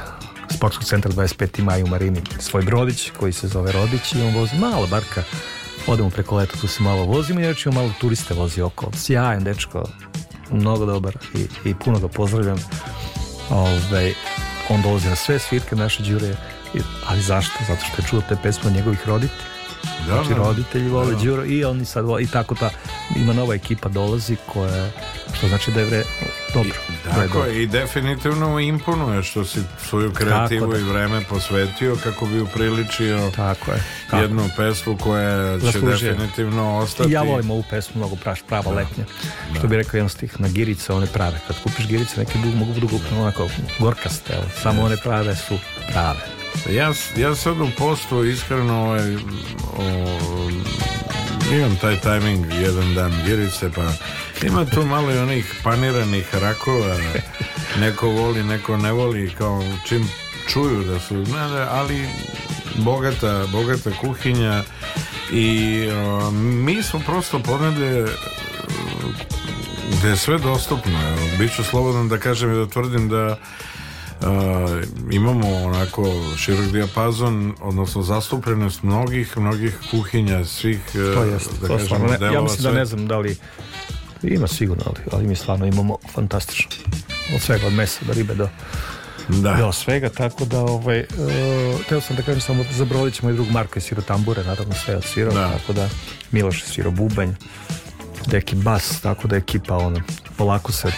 sportski centra 25 maja u Marini svoj brodić koji se zove Rodić i on vozi mala barka. Odemo preko leta, tu se malo vozimo i ću malo turiste vozi oko. Sjajan dečko, mnogo dobar i, i puno ga pozdravljam. Ove, ovaj, on dolazi na sve svirke naše Đure, ali zašto? Zato što je čuo te pesme njegovih roditelja Znači, da, znači roditelji vole da. Đuro i oni sad i tako ta ima nova ekipa dolazi koja što znači da je dobro. I, tako i definitivno imponuje što si svoju kreativu i vreme posvetio kako bi upriličio tako je, tako. jednu pesmu koja će definitivno ostati. I ja volim ovu pesmu mnogo praš, prava da. letnja. Što bi rekao jedan stih na girice, one prave. Kad kupiš girice, neke mogu budu onako gorkaste, samo one prave su prave. Ja, ja sad u poslu iskreno ovaj, imam taj tajming jedan dan vjerice pa ima tu malo i onih paniranih rakova neko voli, neko ne voli kao čim čuju da su ali bogata, bogata kuhinja i mi smo prosto ponedlje e, gdje je sve dostupno. ću slobodan da kažem i da tvrdim da imamo onako širok dijapazon, odnosno zastupljenost mnogih, mnogih kuhinja, svih, e, to jest, da to kažemo, Ja mislim da ne znam da li ima sigurno, ali, ali mi stvarno imamo fantastično. Od svega, od mesa do ribe do da. do svega, tako da ovaj, e, teo sam da kažem samo za Brolić, moj drug Marko siro tambure, naravno sve siro da. tako da Miloš je siro bubanj, Deki Bas, tako da ekipa ono, polako se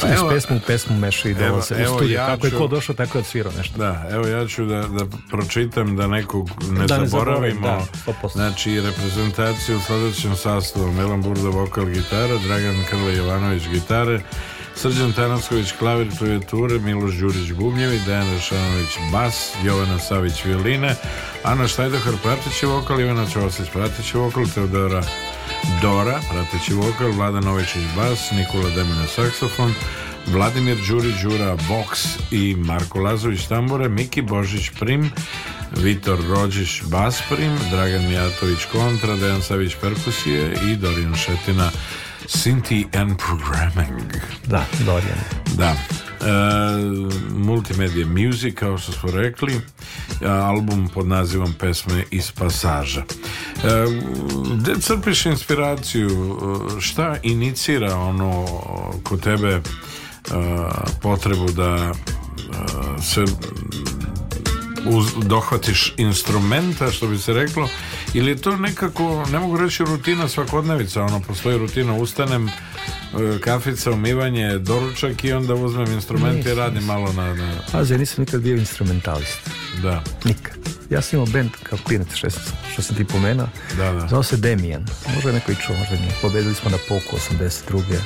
pa evo, pesmu u pesmu meša i evo, u Kako je ko došao, tako je odsvirao nešto. Da, evo ja ću da, da pročitam da nekog ne da zaboravimo. zaboravim, da, znači, reprezentaciju u sljedećem sastavu. Milan Burda, vokal, gitara, Dragan Krla Jovanović, gitare, Srđan Tanasković klavir, klavijature, Miloš Đurić, bubnjevi, Dejan Rešanović, bas, Jovana Savić, violine, Ana Štajdohar, pratići vokal, Ivana Čosić, pratići vokal, Teodora Dora, prateći vokal, Vlada Novičić, bas, Nikola Demina saksofon, Vladimir Đuri Đura boks i Marko Lazović tambore, Miki Božić prim, Vitor Rođić bas prim, Dragan Mijatović kontra, Dejan Savić perkusije i Dorin Šetina Sinti and Programming. Da, Dorian. Da. E, multimedia Music, kao što smo rekli, e, album pod nazivom Pesme iz pasaža. E, crpiš inspiraciju? E, šta inicira ono kod tebe e, potrebu da se uz, dohvatiš instrumenta, što bi se reklo, ili je to nekako, ne mogu reći rutina svakodnevica, ono, postoji rutina, ustanem, e, kafica, umivanje, doručak i onda uzmem instrument i radim malo na... na... Pazi, ja nisam nikad bio instrumentalist. Da. Nikad. Ja sam imao band kao klinac što, što sam ti pomenuo. Da, da. se Demijan. Možda je neko i čuo, možda nije. Pobedili smo na Poku 82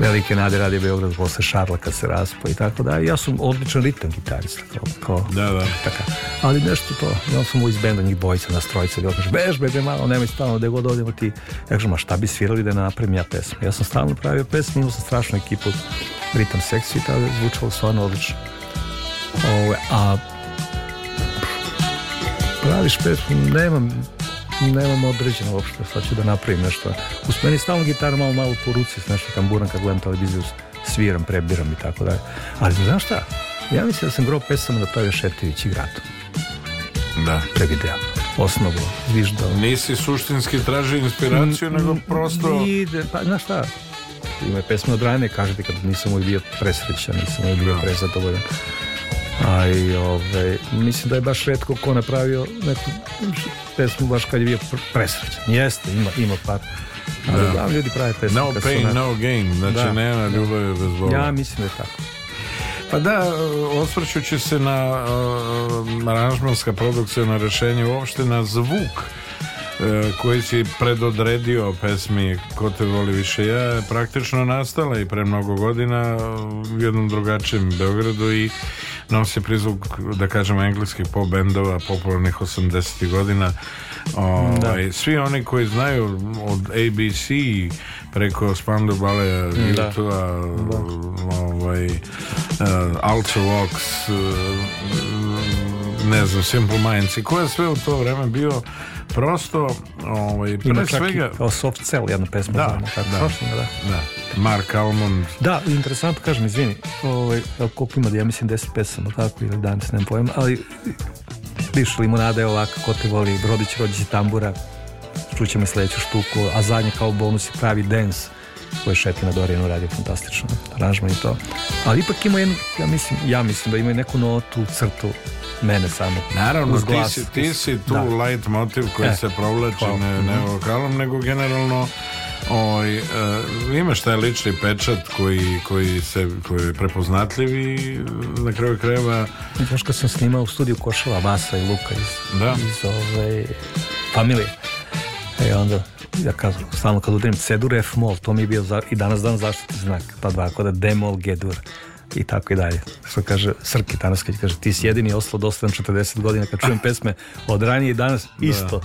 velike nade radi Beograd posle Šarla kad se raspo i tako da. Ja sam odličan ritam gitarista kao, kao da, da. Taka. Ali nešto to, ja sam u iz benda njih bojica na strojice ili odmah... bež malo, nemoj stalno gdje god odemo ti. Ja kažem, a šta bi svirali da napravim ja pesmu? Ja sam stalno pravio pesmu, imao sam strašnu ekipu ritam seksu i tada zvučalo stvarno odlično. Ove, a praviš pesmu, nemam nemam određeno uopšte, sad ću da napravim nešto. Uz meni stalno gitara malo, malo po ruci s nešto tamburan kad gledam televiziju, sviram, prebiram i tako dalje. Ali znaš šta? Ja mislim da sam grob pesama da pavio Šeptević i Gratom. Da. Prevideo. Osnovu, da Nisi suštinski tražio inspiraciju, nego prosto... pa znaš šta? Ima pesma od rane, kažete kad nisam uvijek bio presrećan, nisam uvijek bio a i ove, ovaj, mislim da je baš redko ko napravio neku pesmu baš kad je bio presrećen Jeste, ima, ima par. Ali da. ljudi prave pesme. No pain, na... no gain. Znači da. nema ljubavi bez boga. Ja mislim da je tako. Pa da, osvrćući se na uh, aranžmanska produkcija, na rešenje uopšte, na zvuk E, koji si predodredio pesmi Ko te voli više ja je praktično nastala i pre mnogo godina u jednom drugačijem Beogradu i nosi prizvuk da kažem engleskih pop bendova popularnih 80. godina o, ovaj, svi oni koji znaju od ABC preko Spandu Bale da. Da. ovaj, uh, ne znam, Simple Minds i ko je sve u to vreme bio prosto ovaj, pre Ima čak svega... Kao soft cell jedna pesmu. Da, znamo, da, prošlo, da. da. Mark Almond. Da, interesantno kažem, izvini, ovaj, koliko ima, ja mislim 10 pesama, tako, ili danas, nemam pojma, ali Biš limonada je ovako, ko te voli, Brodić rođe tambura, čućemo i sledeću štuku, a zadnje kao bonus je pravi dance koje Šetina Dorijan uradio fantastično, aranžman i to. Ali ipak ima jednu, ja mislim, ja mislim da ima neku notu, crtu mene samo. Naravno, ti si, tu light motiv koji e, se provlači ne, ne mhm. vokalom, nego generalno Oj, ovaj, e, imaš taj lični pečat koji, koji, se, koji je prepoznatljiv e, na kraju krajeva... Još kad sam snimao u studiju Košava, Vasa i Luka iz, da. iz ove ovaj, familije. E, onda ja kažem, stalno kad udarim C-dur, F-mol, to mi je bio za, i danas dan zaštitni znak, Pa dva koda, D-mol, G-dur i tako i dalje. Što kaže Srki danas kad kaže ti si jedini oslo dostajem 40 godina kad čujem pesme od ranije i danas isto.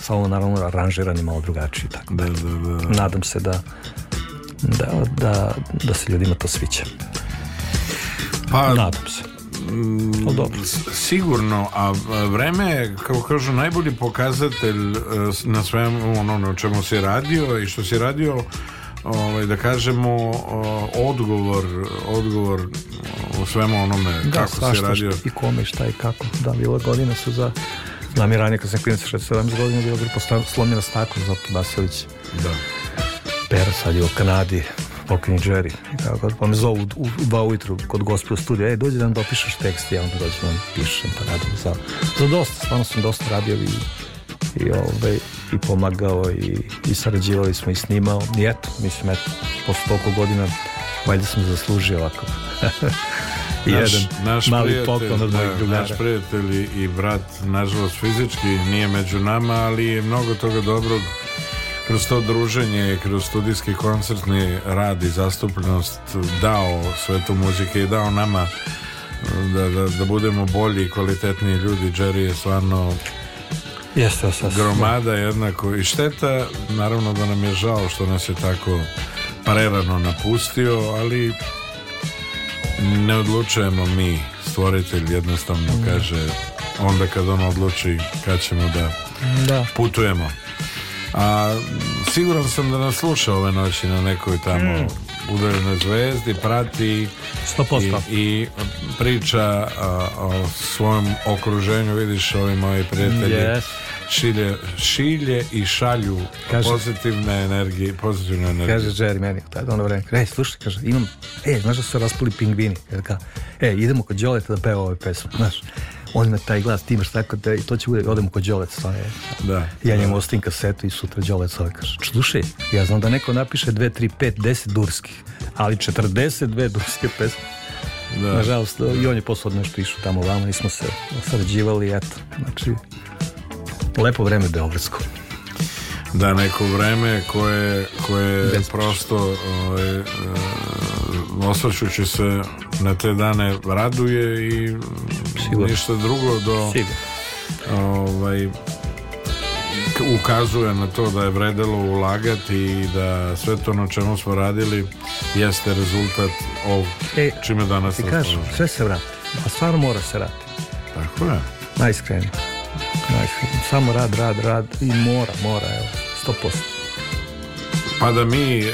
Samo naravno aranžirani malo drugačiji tako Nadam se da da, da, se ljudima to sviđa. Pa, Nadam se mm, Sigurno, a vreme je, kao kažu, najbolji pokazatelj e, na svemu ono na čemu si radio i što se radio ovaj, da kažemo odgovor odgovor u svemu onome da, kako se radio i kome šta i kako da bilo godine su za znam i ranije kad sam klinac 67 godina bio grupa slomljena stakla za da Pera sad je u Kanadi Talking Jerry. Tako, pa me zovu u, u dva ujutru kod gospe u studiju, ej, dođi da nam dopišeš tekst, ja onda dođem, on pišem, pa radim za, za dosta, stvarno sam dosta radio i, i, ovaj, i pomagao i, i sarađivali smo i snimao. I eto, mislim, eto, posle toliko godina valjda sam zaslužio ovako. naš, jedan naš mali poklon od Naš prijatelj i brat, nažalost, fizički nije među nama, ali je mnogo toga dobrog kroz to druženje, kroz studijski koncertni rad i zastupljenost dao svetu muzike i dao nama mm, da, da, budemo bolji i kvalitetniji ljudi. Jerry je stvarno Jeste, gromada jednako i šteta. Naravno da nam je žao što nas je tako prerano napustio, ali ne odlučujemo mi. Stvoritelj jednostavno mm. kaže onda kad on odluči kad ćemo da, da. putujemo. A siguran sam da nas sluša ove noći na nekoj tamo mm. zvezdi, prati 100%. I, i priča a, o svojem okruženju, vidiš ovi moji prijatelji. Yes. Šilje, šilje i šalju kaže, pozitivne energije, pozitivne energije. Kaže Jerry meni, tada ono vreme, e slušaj, kaže, imam, e, znaš da su raspili pingvini, e, idemo kod Đoleta da peva ove pesme, znaš on ima taj glas, ti imaš tako da i to će bude, odemo kod Đolec, to je. Da. Ja njemu ostim kasetu i sutra Đolec ovaj kaže, slušaj, ja znam da neko napiše 2, 3, 5, 10 durskih, ali 42 durske pesme. Da. Nažalost, i on je poslao nešto išao tamo vama nismo se sređivali, eto, znači, lepo vreme Beogradsko. Da, neko vreme koje, koje je prosto... Ovaj, osvrćući se na te dane raduje i Sigur. ništa drugo do ovaj ukazuje na to da je vredelo ulagati i da sve to na čemu smo radili jeste rezultat ovog e, čime danas ti kažem, sve se vrati, a stvarno mora se vrati tako je samo rad, rad, rad i mora, mora, evo, 100% pa da mi e,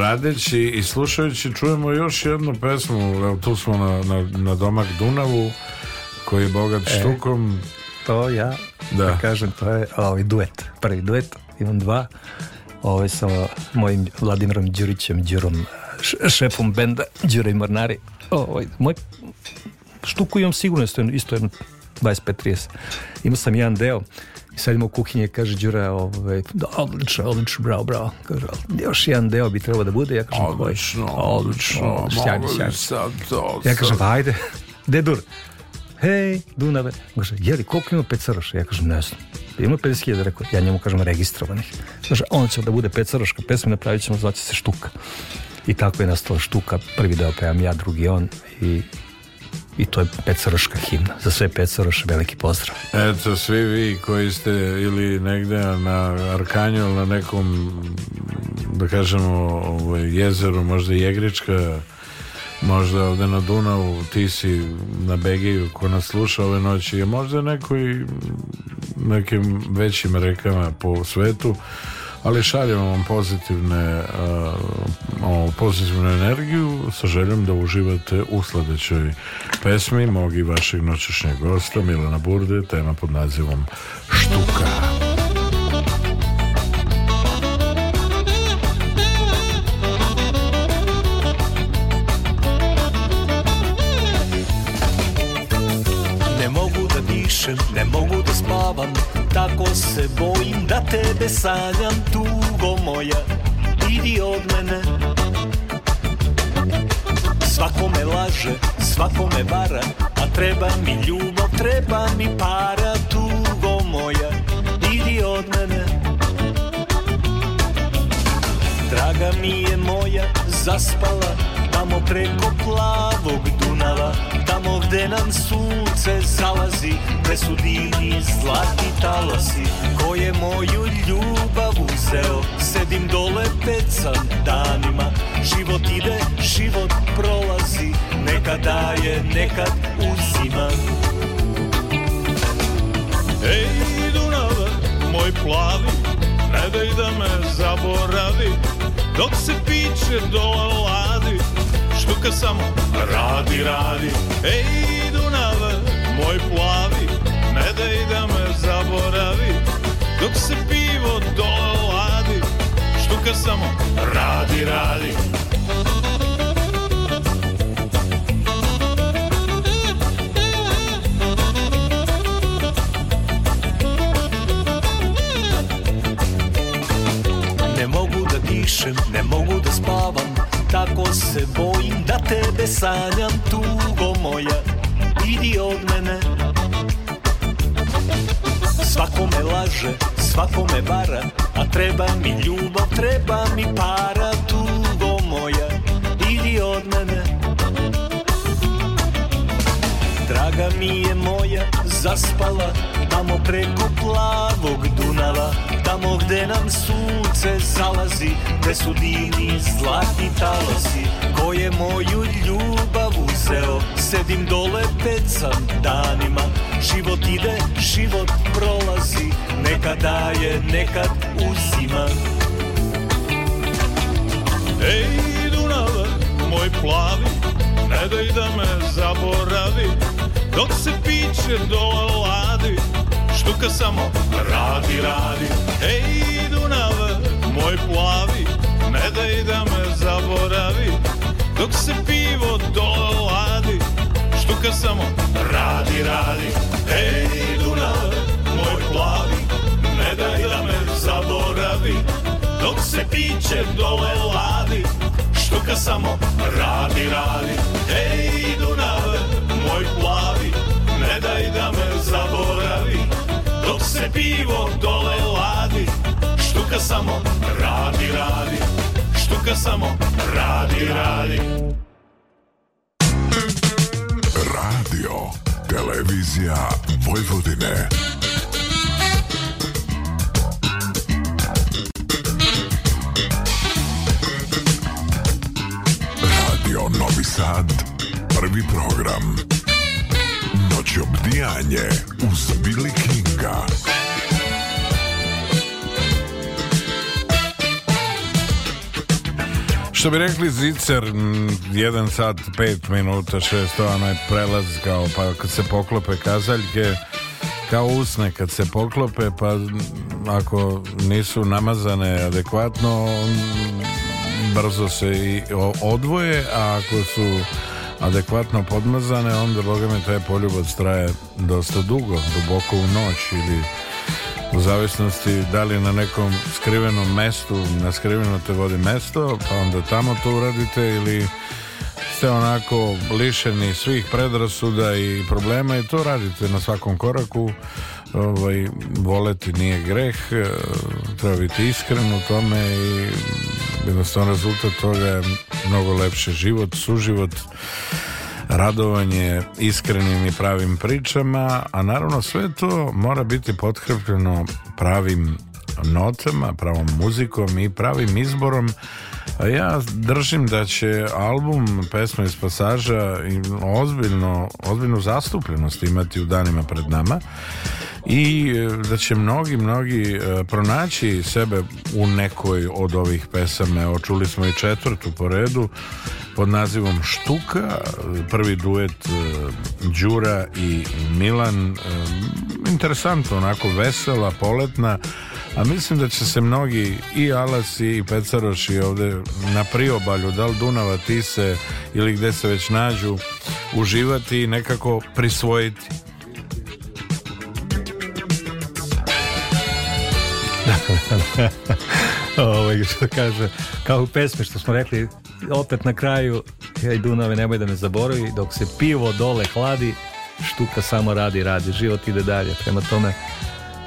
radeći i slušajući čujemo još jednu pesmu, evo tu smo na, na, na domak Dunavu koji je bogat e, štukom. To ja, da. da kažem, to je ovaj duet, prvi duet, imam dva, ovaj sa mojim Vladimirom Đurićem, Đurom, šefom benda Đure i Mornari. Ovaj, moj štuku imam sigurno isto, jedno 25-30. Imao sam jedan deo, i sad ima u kuhinje, kaže Đura, ovaj, da, odlično, odlično, bravo, bravo. Kaže, još jedan deo bi trebao da bude. Ja kažem, odlično, tvoj, odlično, sjajno, sjajno. Sad ja kažem, sad. ajde, dedur, hej, Dunave. Kaže, jeli, koliko ima pecaroša? Ja kažem, ne znam. Ima 50.000, rekao, ja njemu kažem registrovanih. Kaže, onda će da bude pecaroška pesma, napravit ćemo, zvaće se štuka. I tako je nastala štuka, prvi deo pevam ja, drugi on i i to je Pecoroška himna. Za sve Pecoroše veliki pozdrav. Eto, svi vi koji ste ili negde na Arkanju na nekom, da kažemo, ovaj, jezeru, možda Jegrička, možda ovde na Dunavu, ti si na Begiju ko nas sluša ove noći, možda nekoj nekim većim rekama po svetu, ali šaljemo vam pozitivne uh, pozitivnu energiju sa željom da uživate u sljedećoj pesmi mog i vašeg noćešnjeg gosta Milana Burde, tema pod nazivom Štuka. Ne mogu da dišem, ne mogu da spavam se bojim da tebe sanjam tugo moja Idi od mene Svako me laže, svako me vara A treba mi ljubav, treba mi para Tugo moja, idi od mene Draga mi je moja, zaspala Tamo preko plavog Dunava Tamo gde nam sunce zalazi divni zlatni talasi Ko je moju ljubav uzeo Sedim dole pecam danima Život ide, život prolazi Nekad daje, nekad uzima Ej Dunava, moj plavi Ne daj da me zaboravi Dok se piće dola ladi štuka samo Radi, radi, ej Dunav, moj plavi Ne daj da me zaboravi Dok se pivo doladi Štuka samo Radi, radi Ne mogu da dišem, ne mogu da spavam tako se bojim da tebe sanjam tugo moja Idi od mene Svako me laže, svako me vara A treba mi ljubav, treba mi para Tugo moja, idi od mene Draga mi je moja, zaspala Tamo preko plavog Dunava Tamo gde nam su zalazi Te su divni zlatni talosi Ko je moju ljubav uzeo Sedim dole pecam danima Život ide, život prolazi neka daje, nekad uzima Ej Dunava, moj plavi Ne daj da me zaboravi Dok se piće dole ladi Štuka samo radi, radi Ej moj plavi Ne da da me zaboravi Dok se pivo dole ladi Štuka samo radi, radi Ej Dunav, moj plavi Ne da da me zaboravi Dok se piće dole ladi Štuka samo radi, radi Ej Dunav, moj plavi Ne daj da me dok se pivo dole ladi Štuka samo radi, radi Štuka samo radi, radi Radio Televizija Vojvodine Radio Novi Sad Prvi program noć obdijanje uz Billy Kinga. Što bi rekli Zicer, 1 sat, 5 minuta, 6, je prelaz kao pa kad se poklope kazaljke, kao usne kad se poklope, pa ako nisu namazane adekvatno, brzo se i odvoje, a ako su adekvatno podmazane, onda boga me taj poljubac traje dosta dugo, duboko u noć ili u zavisnosti da li na nekom skrivenom mestu, na skriveno te vodi mesto, pa onda tamo to uradite ili ste onako lišeni svih predrasuda i problema i to radite na svakom koraku ovaj, voleti nije greh e, treba biti iskren u tome i jednostavno rezultat toga je mnogo lepše život, suživot radovanje iskrenim i pravim pričama, a naravno sve to mora biti potkrepljeno pravim notama, pravom muzikom i pravim izborom. Ja držim da će album Pesma iz pasaža ozbiljno, ozbiljnu zastupljenost imati u danima pred nama i e, da će mnogi, mnogi e, pronaći sebe u nekoj od ovih pesame, Evo, čuli smo i četvrtu po redu pod nazivom Štuka, prvi duet e, Đura i Milan. Interesantno, onako vesela, poletna, a mislim da će se mnogi i Alasi i Pecaroši ovdje na priobalju, da li Dunava, Tise ili gdje se već nađu, uživati i nekako prisvojiti Ovo, ovaj, što kaže, kao u pesmi što smo rekli, opet na kraju, hej Dunave, nemoj da me zaboravi, dok se pivo dole hladi, štuka samo radi, radi, život ide dalje, prema tome,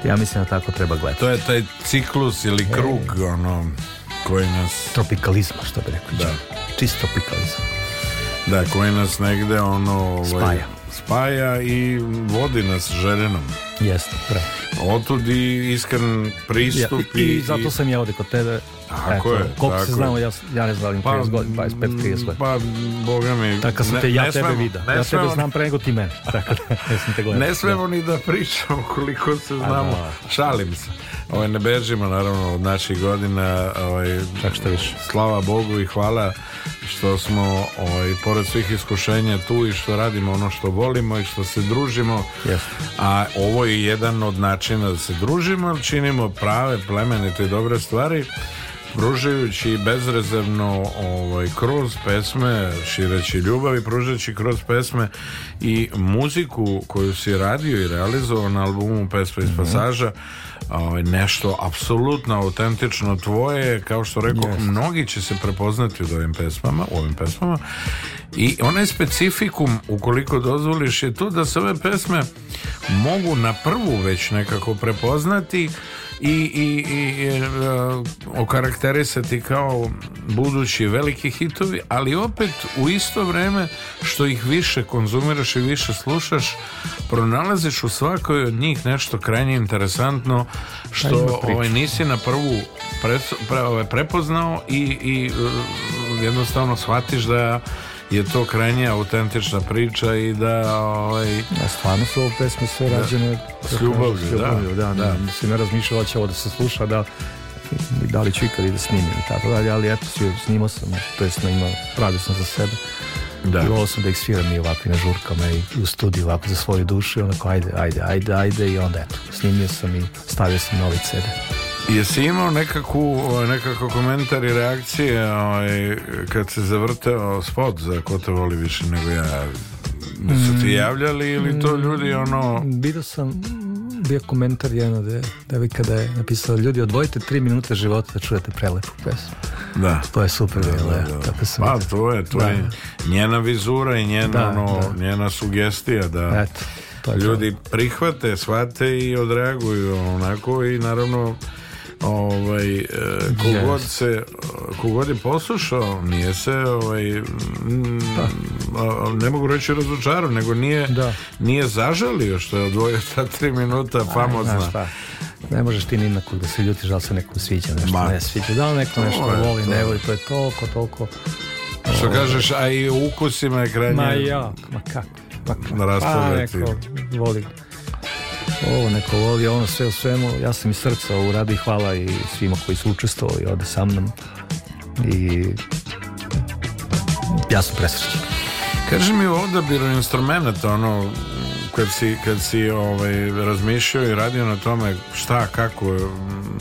ja mislim da tako treba gledati. To je taj ciklus ili krug, e, ono, koji nas... Tropikalizma, što bi rekao. Da. Čist Da, koji nas negde, ono... Ovaj, spaja. Spaja i vodi nas željenom. Jeste, pravo otud i iskren pristup ja, i, i, i, zato sam ja ovdje kod tebe tako je. Koliko se znamo, ja, ja ne znam, pa, 30 godina, 25, 30 godina. Pa, boga mi... Tako sam te, ja tebe vidio. Ja znam pre nego ti mene. Tako ne svemo smemo ni da pričamo koliko se znamo. Šalim se. Ovaj, ne bežimo, naravno, od naših godina. Ovaj, Čak što više. Slava Bogu i hvala što smo, ovaj, pored svih iskušenja tu i što radimo ono što volimo i što se družimo. Yes. A ovo je jedan od načina da se družimo, činimo prave, plemenite i dobre stvari pružajući bezrezervno ovaj, kroz pesme, šireći ljubav i pružajući kroz pesme i muziku koju si radio i realizovao na albumu Pesma iz mhm. pasaža, ovaj, nešto apsolutno autentično tvoje, kao što rekao, mnogi će se prepoznati u ovim pesmama, ovim pesmama i onaj specifikum, ukoliko dozvoliš, je to da se ove pesme mogu na prvu već nekako prepoznati i, i, i uh, okarakterisati kao budući veliki hitovi, ali opet u isto vrijeme što ih više konzumiraš i više slušaš, pronalaziš u svakoj od njih nešto krajnje interesantno što ovaj, nisi na prvu pre, ovaj, prepoznao i, i e, jednostavno shvatiš da je to krajnje autentična priča i da... Ovaj, ja, stvarno su ove pesme sve rađene... S ljubavlju, da. da, da. da. Mislim, ne razmišljava će ovo da se sluša, da da li ću ikad i da snimim i tako dalje, ali eto, snimao sam, to je imao, radio sam za sebe. Da. I ovo sam da ih sviram i ovako na žurkama i u studiju ovako za svoju dušu i onako ajde, ajde, ajde, ajde i onda eto, snimio sam i stavio sam novi CD. Jesi imao nekakvu, ovaj, komentar i reakcije ovaj, kad se zavrteo spot za ko te voli više nego ja? Ne su ti mm. javljali ili to mm. ljudi ono... Bilo sam, bio komentar da od vi kada je napisao ljudi odvojite tri minute života da čujete prelepu pesmu. Da. To je super, da, da, pa, to je, to je njena vizura i njena, ono, njena sugestija da Eto, ljudi prihvate, shvate i odreaguju onako i naravno ovaj, e, kogod yes. se kogod je poslušao nije se ovaj, pa. ne mogu reći razočarao nego nije, da. nije zažalio što je odvojio ta tri minuta famozna ne možeš ti ni da se ljutiš da se nekom sviđa nešto Ma. ne sviđa da li nešto voli to. ne voli to je toliko toliko što ovaj. kažeš a i ukusima je krajnje ma ja ma kako pa, pa neko voli ovo neko voli ono sve u svemu, ja sam iz srca u radi hvala i svima koji su učestvovali ovdje sa mnom i ja sam presrećen. Kaže mi u odabiru instrumenta, ono, kad si, kad si ovaj, razmišljao i radio na tome šta, kako, mm,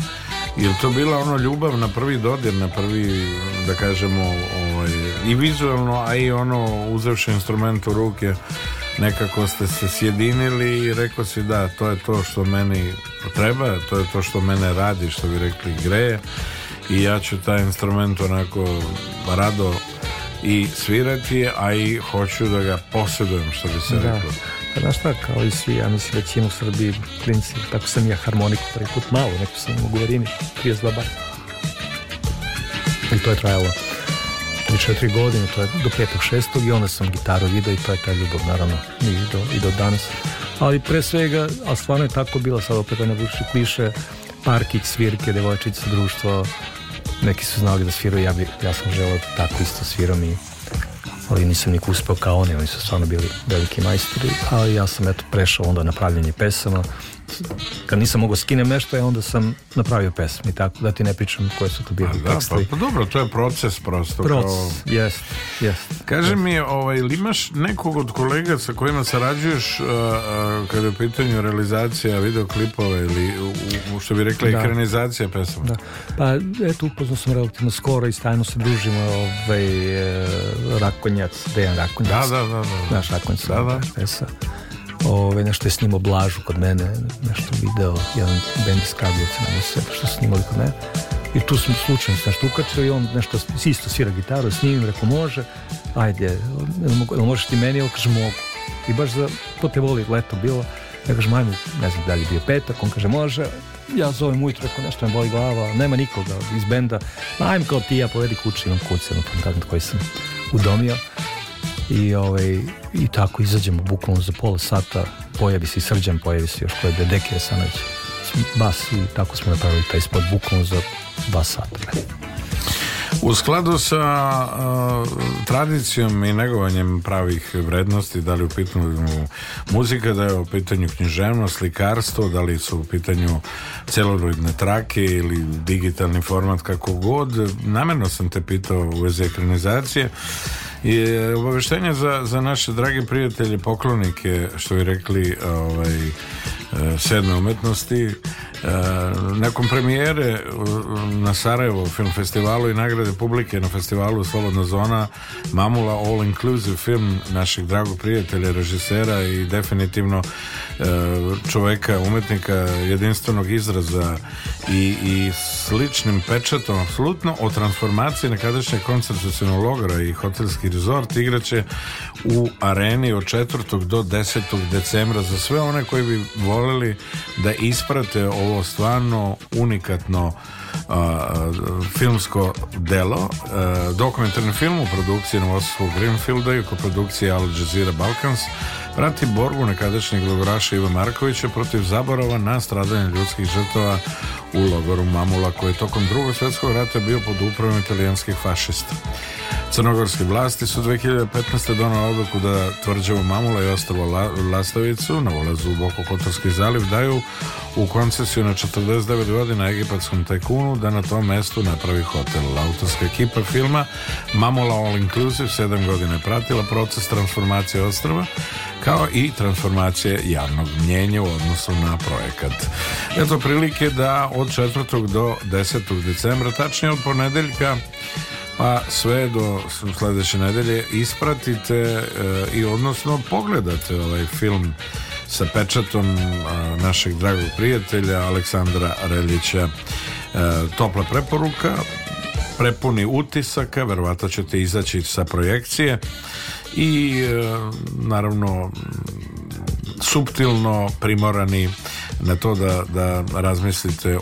je to bila ono ljubav na prvi dodir, na prvi, da kažemo, ovaj, i vizualno, a i ono, uzevši instrument u ruke, nekako ste se sjedinili i rekao si da, to je to što meni treba, to je to što mene radi, što bi rekli greje i ja ću taj instrument onako rado i svirati, a i hoću da ga posjedujem, što bi se da. reklo. Pa znaš šta, kao i svi, ja mislim u Srbiji klinci, tako sam ja harmoniku prvi malo, neko sam u prije I to je trajalo ili četiri godine, to je do petog šestog i onda sam gitaru vidio i to je taj ljubav naravno i do, i do danas. Ali pre svega, a stvarno je tako bila sad opet ne budući kliše, parkić, svirke, devojčice, društvo, neki su znali da sviraju, ja, ja sam želeo tako isto svirom i ali nisam nik uspeo kao oni, oni su stvarno bili veliki majstori, Ali ja sam eto prešao onda na pesama, kad nisam mogao skinem nešto, ja e, onda sam napravio pesmi, tako da ti ne pričam koje su to bili da, Pa, pa dobro, to je proces prosto. Proces, jest, jest. mi, ovaj, li imaš nekog od kolega sa kojima sarađuješ uh, je u pitanju realizacija videoklipova ili u, što bi rekla da. ekranizacija pesama? Da. Pa eto, upoznao sam relativno skoro i stajno se družimo ovaj, e, Rakonjac, Dejan Rakonjac. Da, da, da. da. Naš Rakonjac. Da, da. da ove, nešto je snimao Blažu kod mene, nešto video, jedan band iz se što snimali kod mene. I tu sam slučajno se nešto ukačio i on nešto isto svira gitaru, snimim, rekao može, ajde, možeš ti meni, kaže mogu. I baš za, to te voli, leto bilo, ja kažem ajmo, ne znam da li je petak, on kaže može, ja zovem ujutro, rekao nešto me boli glava, nema nikoga iz benda, ajmo kao ti, ja povedi kući, imam kuće, ono, koji sam udomio i, ovaj, i tako izađemo bukvalno za pola sata, pojavi se i Srđan, pojavi se još koje je Deki bas i tako smo napravili taj spot bukvalno za dva sata. U skladu sa e, tradicijom i negovanjem pravih vrednosti, da li u pitanju muzika, da je u pitanju književnost, slikarstvo, da li su u pitanju celoroidne trake ili digitalni format kako god, namjerno sam te pitao u vezi ekranizacije, i e, obaveštenje za, za naše drage prijatelje, poklonike, što bi rekli ovaj, E, sedme umetnosti e, nakon premijere e, na Sarajevo film festivalu i nagrade publike na festivalu Slobodna zona Mamula All Inclusive film našeg dragog prijatelja, režisera i definitivno čoveka, umetnika jedinstvenog izraza i, i sličnim pečatom absolutno o transformaciji nekadašnjeg koncertacijenog logora i hotelski rezort igraće u areni od 4. do 10. decembra za sve one koji bi da isprate ovo stvarno unikatno filmsko delo dokumentarni film u produkciji Novosavskog Greenfielda i oko produkcije Al Jazeera Balkans prati borbu nekadašnjeg logoraša Iva Markovića protiv zaborava na stradanje ljudskih žrtava u logoru Mamula koji je tokom drugog svjetskog rata bio pod upravom italijanskih fašista. Crnogorske vlasti su 2015. donale odluku da tvrđavu Mamula i ostrovo Lastavicu na ulazu u Boko Kotorski zaliv daju u koncesiju na 49 godina egipatskom tajkunu da na tom mestu napravi hotel. Autorska ekipa filma Mamula All Inclusive 7 godina je pratila proces transformacije ostrava kao i transformacije javnog mnjenja u odnosu na projekat. Eto prilike da od 4. do 10. decembra, tačnije od ponedeljka pa sve do sljedeće nedelje ispratite e, i odnosno pogledate ovaj film sa pečatom e, našeg dragog prijatelja Aleksandra Reljića e, topla preporuka prepuni utisaka verovato ćete izaći sa projekcije i naravno suptilno primorani na to da, da razmislite o,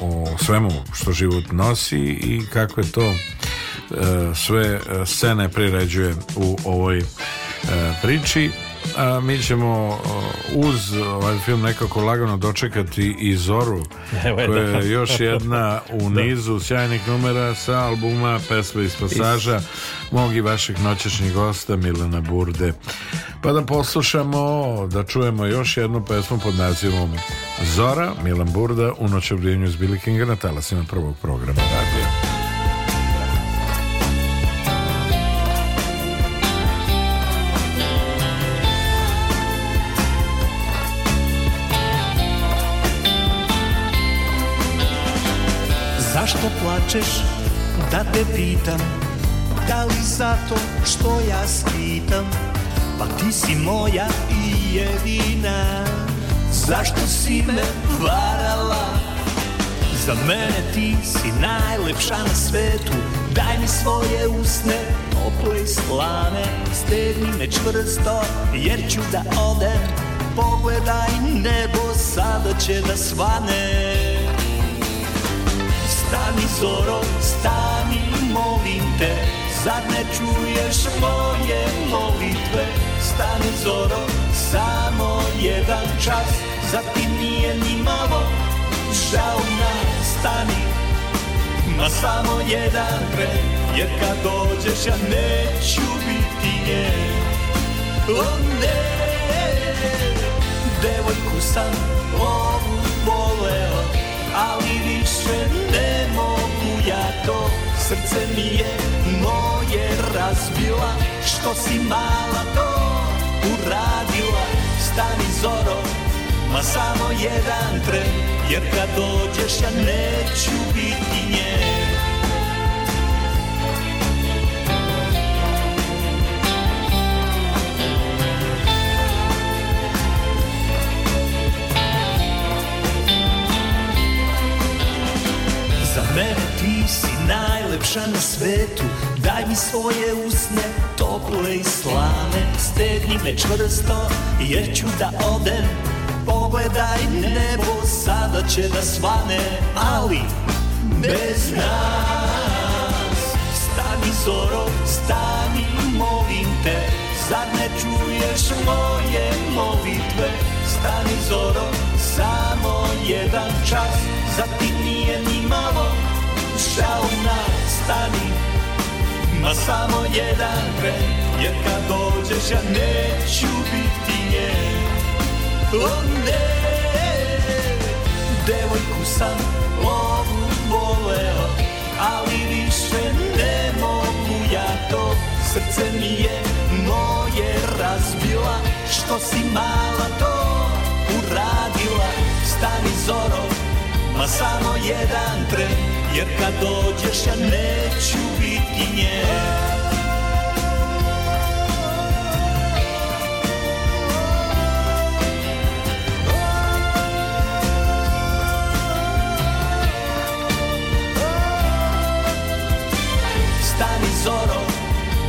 o svemu što život nosi i kako je to E, sve e, scene priređuje u ovoj e, priči a mi ćemo uz ovaj film nekako lagano dočekati i Zoru koja je još jedna u nizu sjajnih numera sa albuma Pesme iz pasaža mog i vašeg noćešnjih gosta Milana Burde pa da poslušamo da čujemo još jednu pesmu pod nazivom Zora Milan Burda u noćevrijenju s Billy Kinga na talasima prvog programa radija hoćeš da te pitam Da li zato što ja skitam Pa ti si moja i jedina Zašto si me varala Za mene ti si najlepša na svetu Daj mi svoje usne tople i slane Stegni me čvrsto jer ću da odem Pogledaj nebo sada će da svane Stani zoro, stani molim te Zar ne čuješ moje molitve Stani zoro, samo jedan čas Za ti nije ni malo žao Na Stani, ma samo jedan tren Jer kad dođeš ja neću biti nje O ne, devojku sam ovu voleo ali više ne mogu ja to Srce mi je moje razbila Što si mala to uradila Stani Zoro, ma samo jedan tren Jer kad dođeš ja neću biti mene ti si najlepša na svetu Daj mi svoje usne, tople i slane Stegni me čvrsto, jer ću da odem Pogledaj nebo, sada će da svane Ali bez nas Stani zoro, stani, molim te ne čuješ moje molitve? Stani zoro, samo jedan čas Za ti nije ni malo kiša u nas stani Ma samo jedan Jer kad dođeš ja neću biti nje O ne Devojku sam ovu voleo Ali više ne mogu ja to Srce mi je moje razbila Što si mala to uradila Stani Zoro Ma samo jedan tren Jer kad dođeš ja neću biti nje Stani Zoro,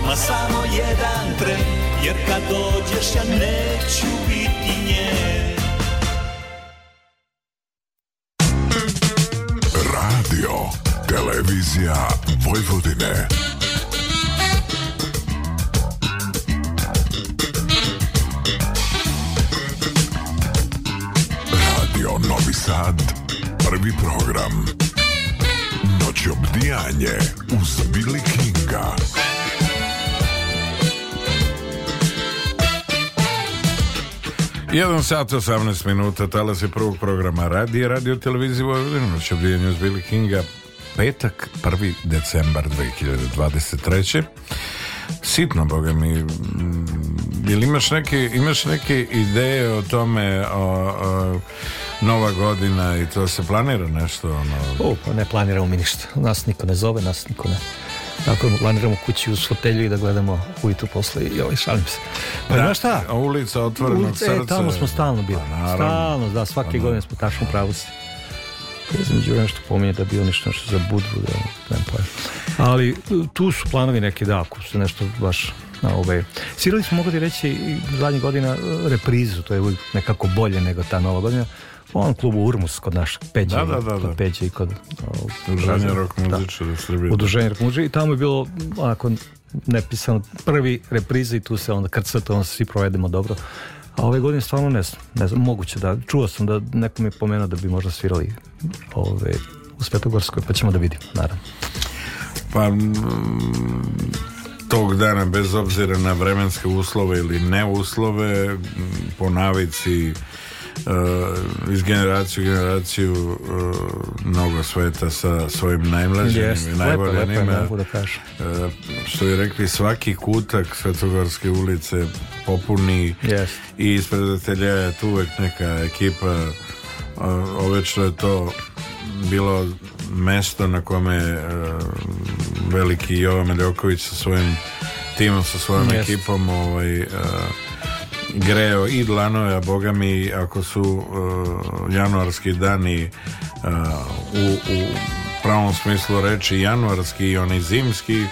ma samo jedan tren Jer kad dođeš ja neću biti Televizija Vojvodine. Radio Novi Sad, prvi program. Noć obdijanje uz Billy Kinga. Jedan sat, 18 minuta, se prvog programa radi, radio televizije Vojvodine noć obdijanje uz Billy Kinga petak, 1. decembar 2023. Sitno, boga mi, mm, jel imaš neke, imaš neke ideje o tome, o, nova godina i to se planira nešto? Ono? Pa ne planiramo mi ništa. Nas niko ne zove, nas niko ne... planiramo kući u fotelju i da gledamo ujutru posle i ovaj, šalim se. Pa da, šta? Ulica otvorena ulica, tamo smo stalno bili. Pa, stalno, da, svake pa, godine smo tačno pravo između pominje da nešto što za budvu, da Ali tu su planovi neki da, ako su nešto baš na ovaj. Sirali smo, mogli reći reći, zadnjih godina reprizu, to je uvijek nekako bolje nego ta nova godina. On klubu Urmus kod našeg Peđe. Da, da, Kod Peđe i kod... rock Udruženje i tamo je bilo onako nepisano prvi reprizi, i tu se onda krcate, onda svi provedemo dobro. A ove godine stvarno ne znam, ne znam, moguće da, čuo sam da neko mi je da bi možda svirali ove, u Svetogorskoj, pa ćemo da vidimo, naravno. Pa, tog dana, bez obzira na vremenske uslove ili ne uslove, po navici Eh, iz generaciju generaciju eh, mnogo sveta sa svojim najmlađenim yes, i eh, što je rekli svaki kutak Svetogorske ulice popuni i ispred atelja je tu uvek neka ekipa ovečno je to bilo mesto na kome veliki Jovan Medoković sa svojim timom, sa svojom ekipom ovaj, greo i dlanove, a boga mi ako su e, januarski dani e, u, u pravom smislu reći januarski i oni zimski e,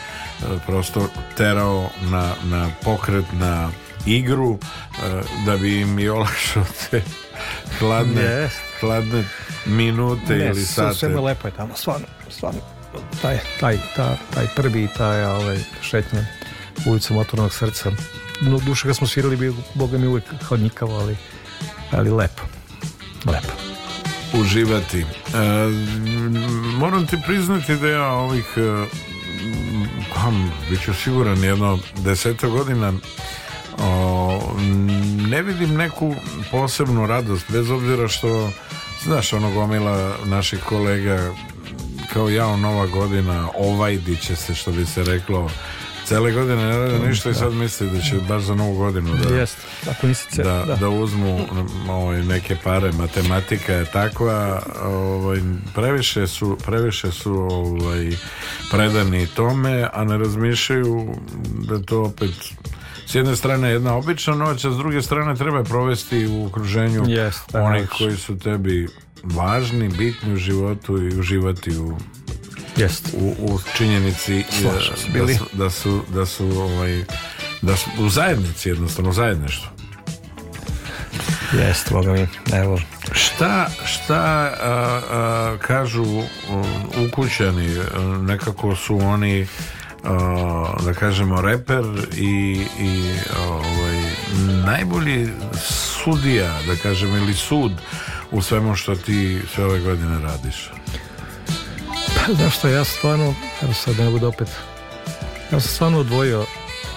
prosto terao na, na pokret, na igru da bi im i olakšao te hladne, hladne minute ili sate. Sve lepo je tamo, stvarno, Taj, taj, taj prvi, taj ovaj, šetnja motornog srca no duše kad smo svirali bi boga mi uvijek hodnikavo, ali, ali lepo. Lepo. Uživati. E, moram ti priznati da ja ovih e, kam, bit ću siguran jedno deseta godina ne vidim neku posebnu radost bez obzira što znaš ono gomila naših kolega kao ja nova godina ovaj će se što bi se reklo Cele godine ne rade ništa i sad misli da će baš za novu godinu da, ako nisi da, da. uzmu ovaj, neke pare. Matematika je takva, ovaj, previše su, previše su ovaj, predani tome, a ne razmišljaju da to opet s jedne strane jedna obična noć, a s druge strane treba provesti u okruženju onih koji su tebi važni, bitni u životu i uživati u Jest. U, u činjenici e, bili. da su, da su, ovaj, da su u zajednici jednostavno zajedništvo. Jest, Boga mi, evo. Šta, šta kažu um, ukućani, e, nekako su oni e, da kažemo reper i, i ovaj, najbolji sudija, da kažem, ili sud u svemu što ti sve ove godine radiš. što, ja stvarno, evo sad ne budu opet, ja sam stvarno odvojio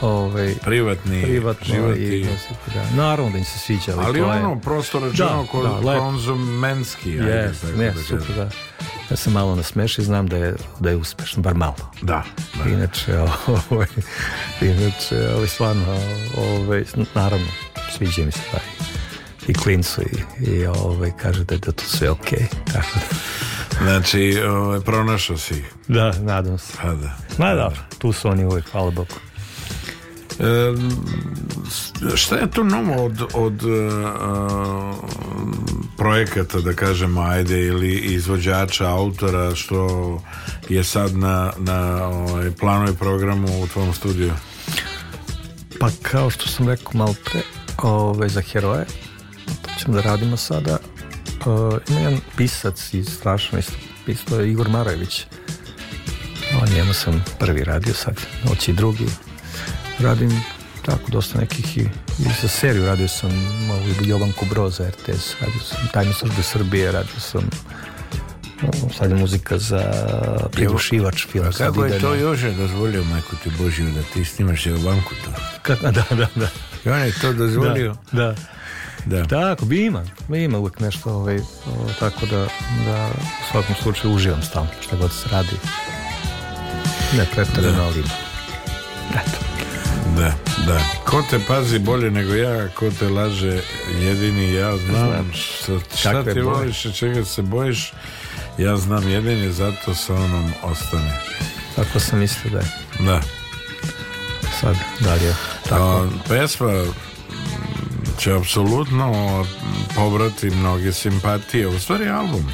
ovaj, privatni, privatno život i, da. naravno da im se sviđa ali, ali ono prosto rečeno da, ko, da, konzumenski ajde, yes, super, da. ja sam malo i znam da je, da je uspešno, bar malo da, da. inače ovaj, inače, ali stvarno ovaj, naravno sviđa mi se taj i klincu i, i ovaj, kaže da je to sve ok tako da Znači, ovaj, pronašao si ih. Da, nadam se. Pa da. Ma tu su oni uvijek, hvala Bogu. šta je to novo od, od e, e, projekata, da kažemo, ajde, ili izvođača, autora, što je sad na, na ovaj, planu i programu u tvom studiju? Pa kao što sam rekao malo pre, ove, ovaj, za heroje, to ćemo da radimo sada, E, ima jedan pisac i strašno isto je Igor Marajević. O njemu sam prvi radio sad, noći drugi. Radim tako dosta nekih i, i za seriju radio sam ovu Jovanku Broza RTS, radio sam Tajnu službe Srbije, radio sam sad je muzika za prigušivač film. A kako je to Jože dozvolio, majko ti Božiju, da ti snimaš je to? Kako, da, da, da. I on je to dozvolio? Da, da. Da. Tako, bi ima, ima uvijek nešto, ovaj, tako da, da u svakom slučaju uživam stalno, što god se radi. Ne, pretredno, ali ima. Eto. Da, da. Ko te pazi bolje nego ja, ko te laže jedini, ja znam, znam. šta, šta ti voliš i čega se bojiš, ja znam jedini, zato sa onom ostane. Tako sam mislio da je. Da. Sad, dalje. Tako. pesma će znači, apsolutno povrati mnoge simpatije u stvari album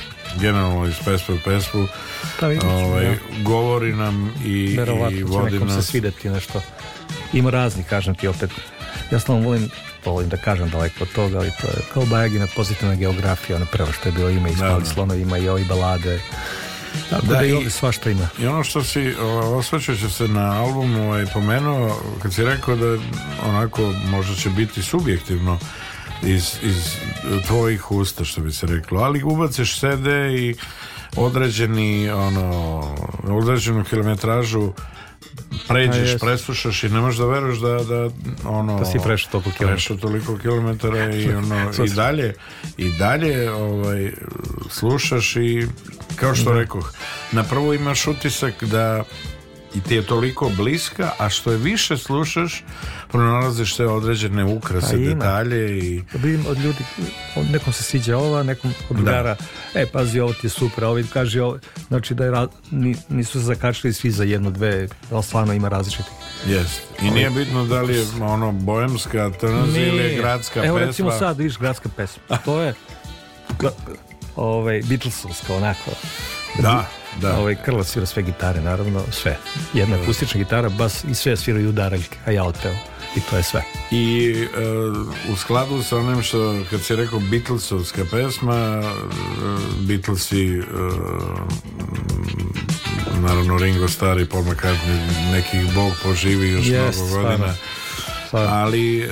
generalno iz pesme u pesmu pa ovaj, govori nam i, i vodi nas se svideti nešto ima razni kažem ti opet ja stvarno volim volim da kažem daleko od toga ali to je kao Bajagina pozitivna geografija ono prvo što je bilo ime i ima i ovi balade da, da i svašta ima. I ono što si, osvećajuće se na albumu je ovaj, pomenuo, kad si rekao da onako možda će biti subjektivno iz, iz tvojih usta, što bi se reklo, ali ubaciš sede i određeni ono, određenu kilometražu pređeš, preslušaš i ne možeš da veruješ da, da, ono, da si prešao toliko kilometara. i, ono, i dalje, i dalje ovaj, slušaš i kao što da. rekoh, na prvo imaš utisak da i ti je toliko bliska, a što je više slušaš, pronalaziš sve određene ukrase, pa detalje i... Vidim od ljudi, nekom se sviđa ova, nekom od drugara, e, pazi, ovo ti je super, ovi kaže, znači da nisu se zakačili svi za jedno, dve, ali stvarno ima različitih. Jest. I nije bitno da li je ono bojemska trnaz ili je gradska pesma. Evo recimo sad viš gradska pesma. To je ovaj, Beatlesovska onako. Da da. Ovaj, Krla svira sve gitare, naravno, sve. Jedna akustična gitara, bas i sve sviraju udaraljke, a ja otpeo. I to je sve. I e, u skladu sa onim što, kad si rekao Beatlesovska pesma, e, Beatlesi uh, naravno Ringo Stari, Paul McCartney, nekih bog poživi još mnogo godina. Ali e,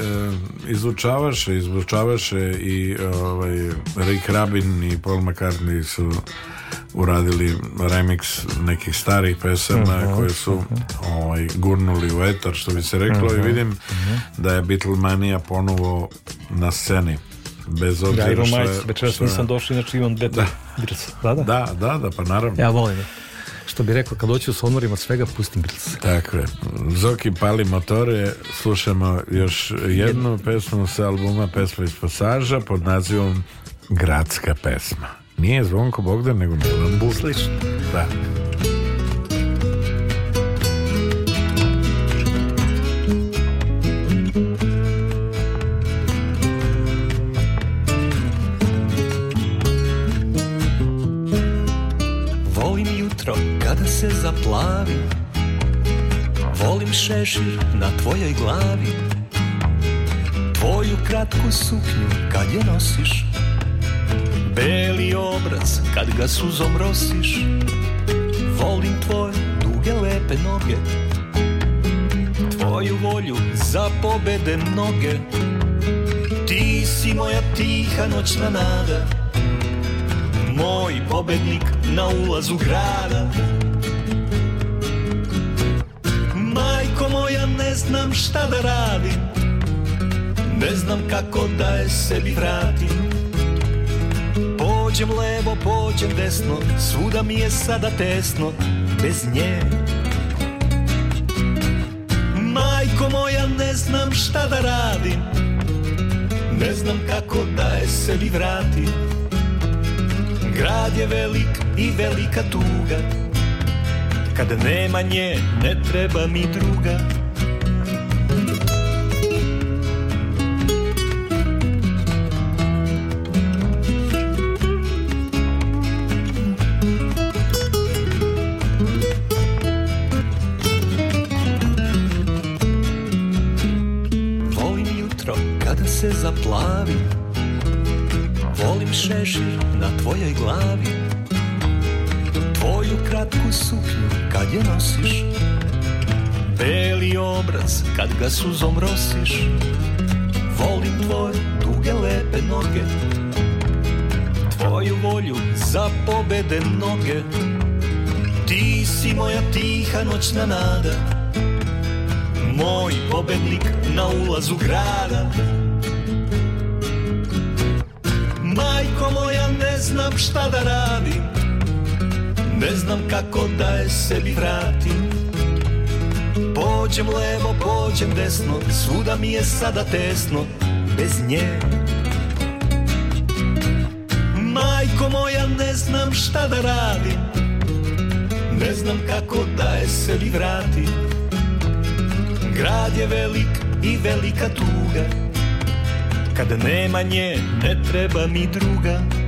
izučavaše, i ovaj, Rick Rabin i Paul McCartney su uradili remix nekih starih pesama mhm, koje su mhm. ovaj, gurnuli u etar što bi se reklo i mhm, vidim da je Beatlemania ponovo na sceni bez obzira ja, što je... Večeras da. Da, da. pa naravno. Ja volim što bi rekao, kad doću s odmorima svega, pustim Beatles. Tako je. Zoki pali motore, slušamo još jednu pesmu sa albuma Pesma iz pasaža pod nazivom Gradska pesma. Nije Zvonko Bogdan, nego Milan Buslić. Da. Volim jutro kada se zaplavi Volim šešir na tvojoj glavi Tvoju kratku suknju kad je nosiš Beli obraz kad ga suzom rosiš Volim tvoje duge lepe noge Tvoju volju za pobede mnoge Ti si moja tiha noćna nada Moj pobednik na ulazu grada Majko moja ne znam šta da radim Ne znam kako da je sebi vratim Pođem levo, pođem desno, svuda mi je sada tesno, bez nje. Majko moja, ne znam šta da radim, ne znam kako da je sebi vratim. Grad je velik i velika tuga, kada nema nje ne treba mi druga. Zaplavi, plavi Volim šešir na tvojoj glavi Tvoju kratku suknju kad je nosiš Beli obraz kad ga suzom rosiš Volim tvoje duge lepe noge Tvoju volju za pobede noge Ti si moja tiha noćna nada Moj pobednik na ulazu grada znam šta da radim Ne znam kako da je sebi vratim Pođem levo, pođem desno Svuda mi je sada tesno Bez nje Majko moja ne znam šta da radim Ne znam kako da je sebi vratim Grad je velik i velika tuga Kad nema nje ne treba mi druga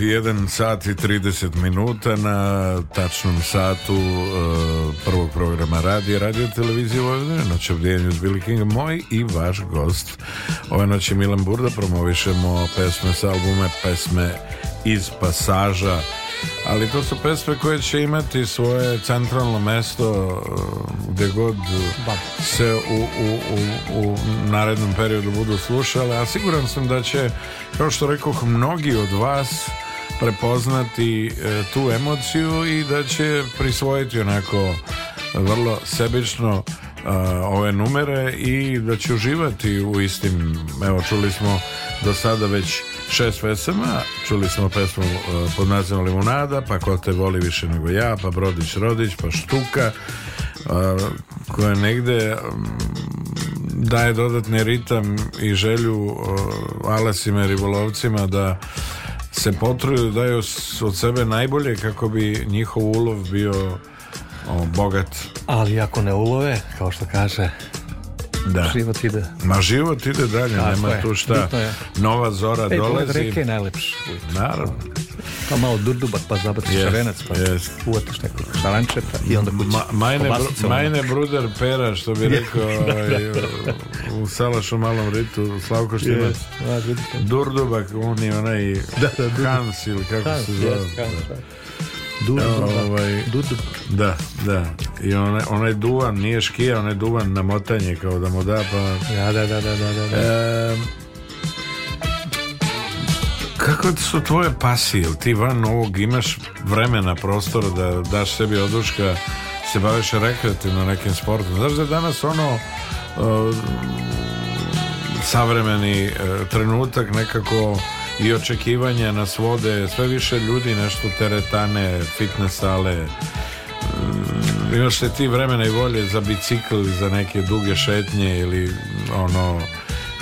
21 sat i 30 minuta na tačnom satu e, prvog programa radija radio televizije Vojvodine noć obdijenju King moj i vaš gost ove noći Milan Burda promovišemo pesme sa albume pesme iz pasaža ali to su pesme koje će imati svoje centralno mesto e, gdje god se u, u, u, u, narednom periodu budu slušale a siguran sam da će kao što rekoh mnogi od vas prepoznati e, tu emociju i da će prisvojiti onako vrlo sebično e, ove numere i da će uživati u istim evo čuli smo do sada već šest pesama čuli smo pesmu e, pod nazivom Limunada pa ko te voli više nego ja pa Brodić Rodić pa Štuka e, koja negde mm, daje dodatni ritam i želju alasima i ribolovcima da se potruju daju od sebe najbolje kako bi njihov ulov bio bogat. Ali ako ne ulove, kao što kaže da. život ide. Ma život ide dalje, Tako nema je, tu šta. Nova zora Ej, dolazi. Ej, reke je najlepši. Naravno. Pa malo durdubat, pa zabaciš yes, šarenac, pa yes. uvatiš neko šarančeta i onda kući. Ma, majne, bru, majne bruder pera, što bi rekao ovaj, da. u Salašu malom ritu, Slavko Štimac. Yes, durdubak, on je onaj da, da, Hans ili kako Hans, se zove. Yes, Hans, da ovaj, da, da. I onaj, onaj duvan nije škija, onaj duvan na motanje kao da mu da, pa... Ja, da, da, da, da, kako su tvoje pasije? Ti van ovog imaš vremena, prostora da daš sebi oduška, se baviš rekreativno nekim sportom. Znaš da danas ono savremeni eh, trenutak nekako i očekivanja nas vode sve više ljudi nešto teretane fitness sale mm, imaš li ti vremena i volje za bicikl za neke duge šetnje ili ono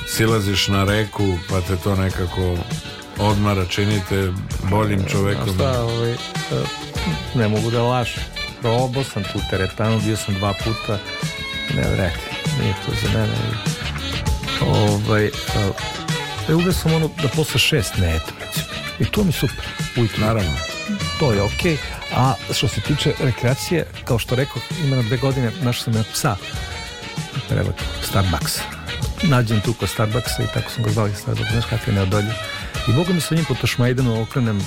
silaziš na reku pa te to nekako odmara činite boljim čovjekom šta, ovaj, ne mogu da lažem probao sam tu teretanu bio sam dva puta ne vreći, nije to za mene ovaj, pa ja uvijek sam ono da posle šest ne eto, recimo. I to mi super. Ujutro. Naravno. To je okej. A što se tiče rekreacije, kao što rekao, ima na dve godine našao sam ja psa. Treba Starbucks. Nađem tu kod i tako sam ga zvali Starbucks. Znaš kakve ne odolje. I mogu mi sa njim potošmajdeno okrenem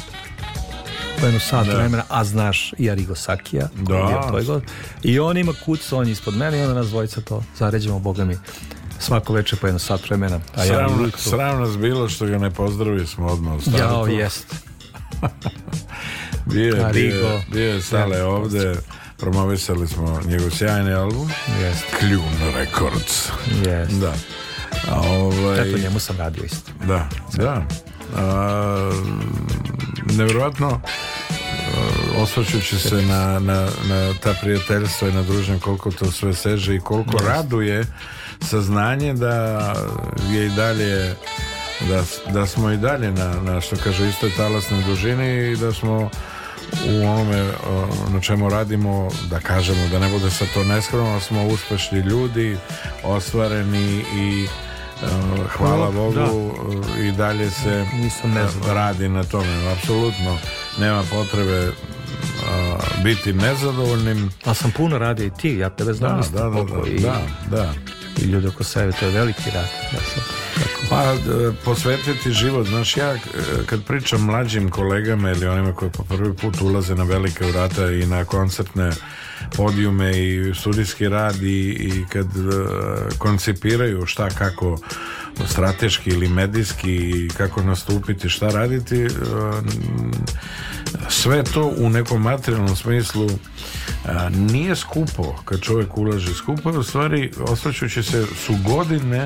po jednu sat vremena, a znaš i Arigo Sakija, god. I on ima kuc, on je ispod mene i onda nas dvojica to zaređemo, boga mi svako večer po jedan sat vremena. A ja sram, sram nas bilo što ga ne pozdravili smo odmah u startu. Jao, jest. bio, je, bio, bio je sale ja, ovde. Promovisali smo njegov sjajni album. Jest. Kljun Records. Jest. Da. A ovaj... Tako njemu sam radio isto. Da, da. A, nevjerojatno e, osvrćući se na, na, na ta prijateljstva i na druženje koliko to sve seže i koliko yes. raduje saznanje da je i dalje da, smo i dalje na, na što kaže istoj talasnoj dužini i da smo u onome na čemu radimo da kažemo da ne bude sa to neskromno smo uspešni ljudi ostvareni i hvala Bogu i dalje se radi na tome apsolutno nema potrebe biti nezadovoljnim a sam puno radio i ti ja tebe znam da, da, da, da, da i ljudi oko sebe, to je veliki rad. Pa, e, posvetiti život, znaš, ja e, kad pričam mlađim kolegama ili onima koji po prvi put ulaze na velike vrata i na koncertne podijume i studijski rad i, i kad e, koncipiraju šta kako strateški ili medijski i kako nastupiti, šta raditi, sve to u nekom materijalnom smislu e, nije skupo kad čovjek ulaže skupo u stvari osvrćući se su godine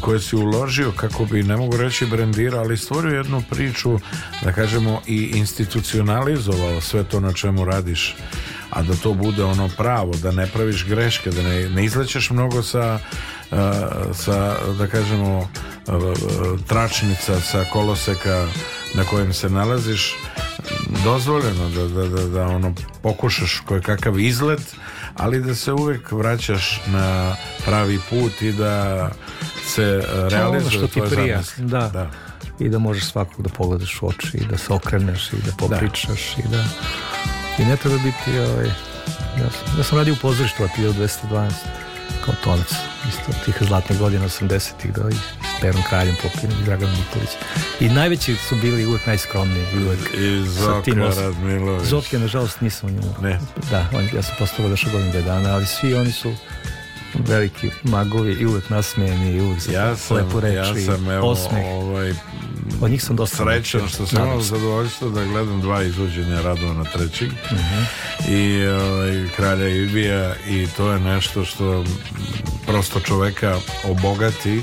koje si uložio kako bi ne mogu reći brendira ali stvorio jednu priču da kažemo i institucionalizovao sve to na čemu radiš a da to bude ono pravo da ne praviš greške da ne, ne izlećeš mnogo sa e, sa, da kažemo e, tračnica sa koloseka na kojem se nalaziš dozvoljeno da, da, da, da ono pokušaš koje kakav izlet ali da se uvek vraćaš na pravi put i da se e, ono realizuje što ti prija da. da. i da možeš svakog da pogledaš u oči i da se okreneš i da popričaš i da i ne treba biti ovaj, ja, sam radio u pozorištu 212 kao tonac isto tih zlatnih godina 80-ih da, i s Perom Kraljem Popinom i Draganom Nikolić. I najveći su bili uvijek najskromniji. Zotki I Zoka Radmilović. nažalost nisam u njemu. Da, on, ja sam postao još godine dana, ali svi oni su veliki magovi i uvek nasmijeni i uvek ja sam, lepo reči, ja sam, Ovaj, Od njih sam dosta srećan što sam imao zadovoljstvo da gledam dva izvođenja Radova trećeg uh mhm. i ovaj, Kralja Ibija i to je nešto što prosto čoveka obogati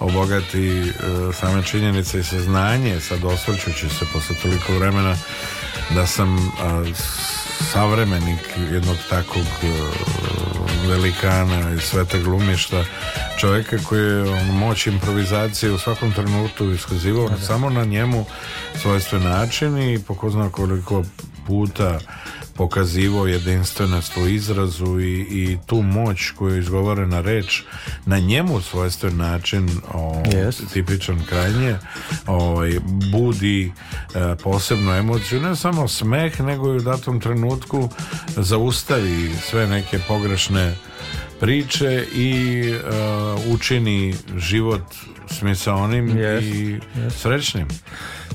obogati e, same činjenice i saznanje sad osvrćući se posle toliko vremena da sam savremenik jednog takvog e, velikana i sveta glumišta čovjeka koji je moć improvizacije u svakom trenutku iskazivao samo na njemu svojstven način i pokozna koliko puta pokazivo, jedinstvenost u izrazu i, i tu moć koju je izgovorena reč na njemu svojstven način o, tipičan krajnje ovaj, budi e, posebnu emociju ne samo smeh nego i u datom trenutku zaustavi sve neke pogrešne priče i e, učini život smisaonim i yes. srećnim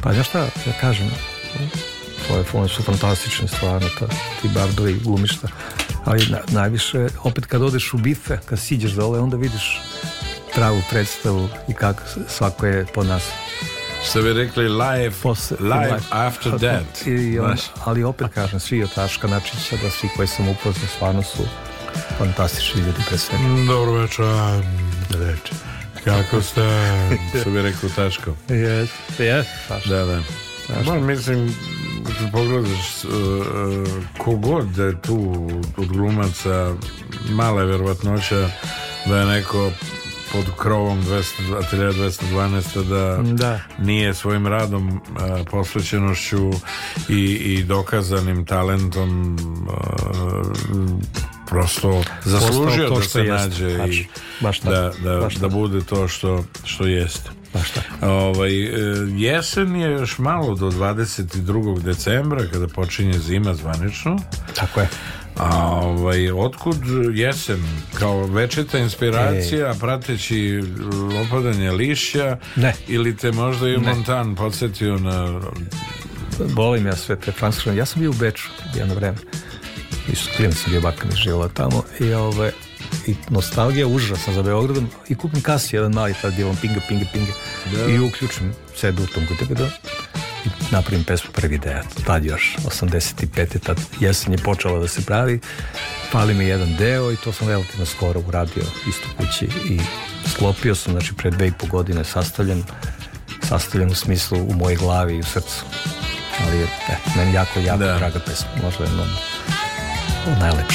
pa znaš šta kažem oni su fantastični stvarno, ta, ti bardovi glumišta. Ali na, najviše, opet kad odeš u bife, kad siđeš dole, onda vidiš pravu predstavu i kako svako je po nas. Što bi rekli live, live after death. I on, ali opet kažem, svi od Aška Načića, da svi koji sam upoznao, stvarno su fantastični ljudi pre svega. Mm, dobro večer, Kako ste, što bi rekli, Taško? Yes, yes, Taško. Da, da. mislim, kad pogledaš uh, kogod da je tu od glumaca mala je vjerovatnoća da je neko pod krovom 200, 212 da, nije svojim radom e, posvećenošću i, i dokazanim talentom prosto zaslužio to što da se nađe i baš da, da, da bude to što, što jeste. Pa šta? Ovaj, e, jesen je još malo do 22. decembra kada počinje zima zvanično. Tako je. A ovaj, otkud jesen kao večeta inspiracija e... prateći opadanje lišća ne. ili te možda i Montan podsjetio na Volim ja sve te francuske. Ja sam bio u Beču jedno vreme. I su sam bio bakan živjela tamo i ove, ovaj, i nostalgija užasna za Beogradom i kupim kasi jedan mali tad on pinga, pinga, pinga i uključim se u tom kutepe da i napravim pesmu prvi deo tad još, 85. tad jesen je počela da se pravi pali mi jedan deo i to sam relativno skoro uradio isto kući i sklopio sam, znači pre dve i po godine sastavljen sastavljen u smislu u mojoj glavi i u srcu ali je, e, meni jako, jako da. draga pesma možda mnogo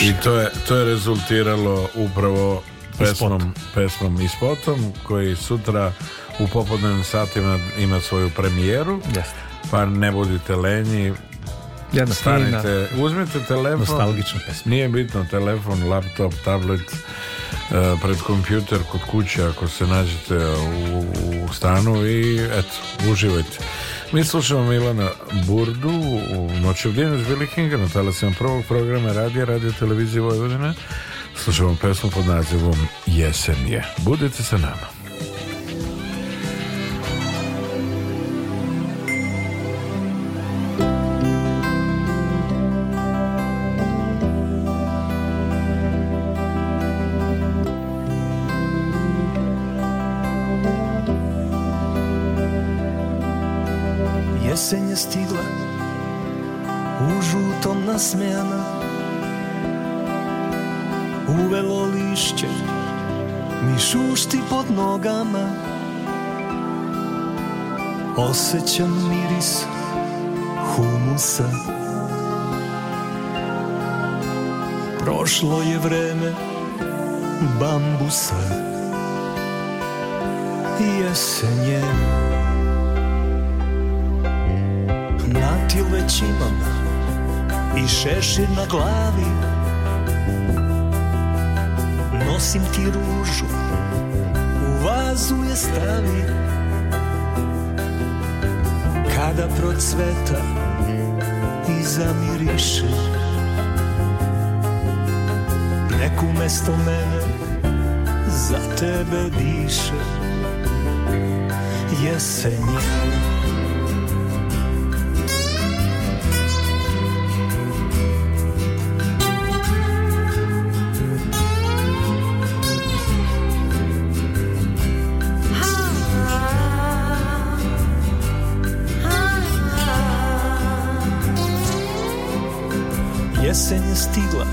i to je, to je rezultiralo upravo pesmom, pesmom i spotom koji sutra u popodnevnim satima ima svoju premijeru. Pa ne budite lenji, stanite, uzmite telefon, Nije bitno telefon, laptop, tablet, e, pred kompjuter kod kuće ako se nađete u, u stanu i eto, uživajte. Mi slušamo Milana Burdu u noću s Billy Kinga na talasima prvog programa radija, radio televizije Vojvodine Slušamo pesmu pod nazivom Jesen je. Budite sa nama. lišće mi šušti pod nogama Osjećam miris humusa Prošlo je vreme bambusa I jesenje Natil već imam i šešir na glavi nosim ti ružu U vazu je stavi Kada procveta I zamiriše Neku mesto mene Za tebe diše Jesenje stigla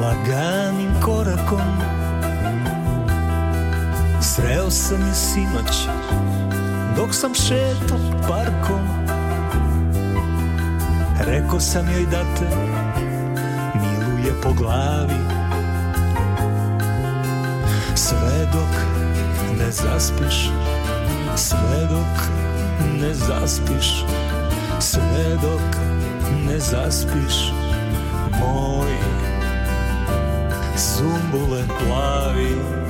laganim korakom Sreo sam je sinoć dok sam šetao parkom Reko sam joj da te miluje po glavi Sve dok ne zaspiš Sve dok ne zaspiš Sve dok ne zaspiš sumbule plavi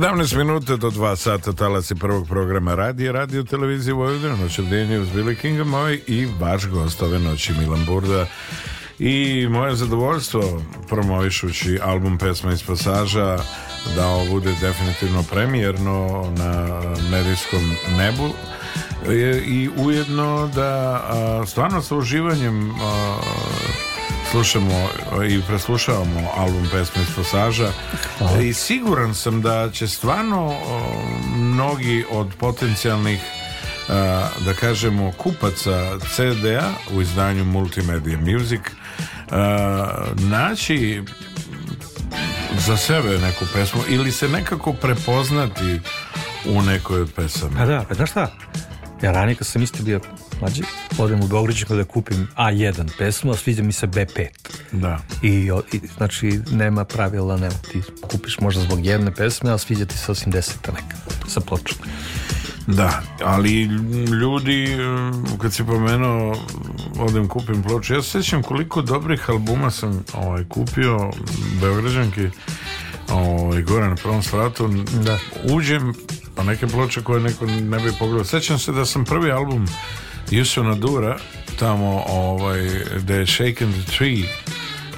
17 minuta do 2 sata talasi prvog programa Radi radio televizije Vojvodina, uz Billy Kinga, moj i vaš gost ove noći Milan Burda. I moje zadovoljstvo promovišući album Pesma iz pasaža da ovo bude definitivno premijerno na medijskom nebu e, i ujedno da stvarno sa uživanjem slušamo i preslušavamo album pesme iz i siguran sam da će stvarno mnogi od potencijalnih e, da kažemo kupaca CD-a u izdanju Multimedia Music e, naći za sebe neku pesmu ili se nekako prepoznati u nekoj od pesama. Pa da, pa znaš šta? Ja ranije kad sam isto bio mlađi, odem u Beograđu da kupim A1 pesmu, a sviđa mi se B5. Da. I, znači, nema pravila, nema. Ti kupiš možda zbog jedne pesme, a sviđa ti se osim deseta neka, sa pločom. Da, ali ljudi, kad si pomenuo, odem kupim ploču, ja se sjećam koliko dobrih albuma sam ovaj, kupio Beograđanki, ovaj, gore na prvom svratu, da. uđem, pa neke ploče koje neko ne bi pogledao. Sjećam se da sam prvi album na Dura tamo ovaj, The Shaken the Tree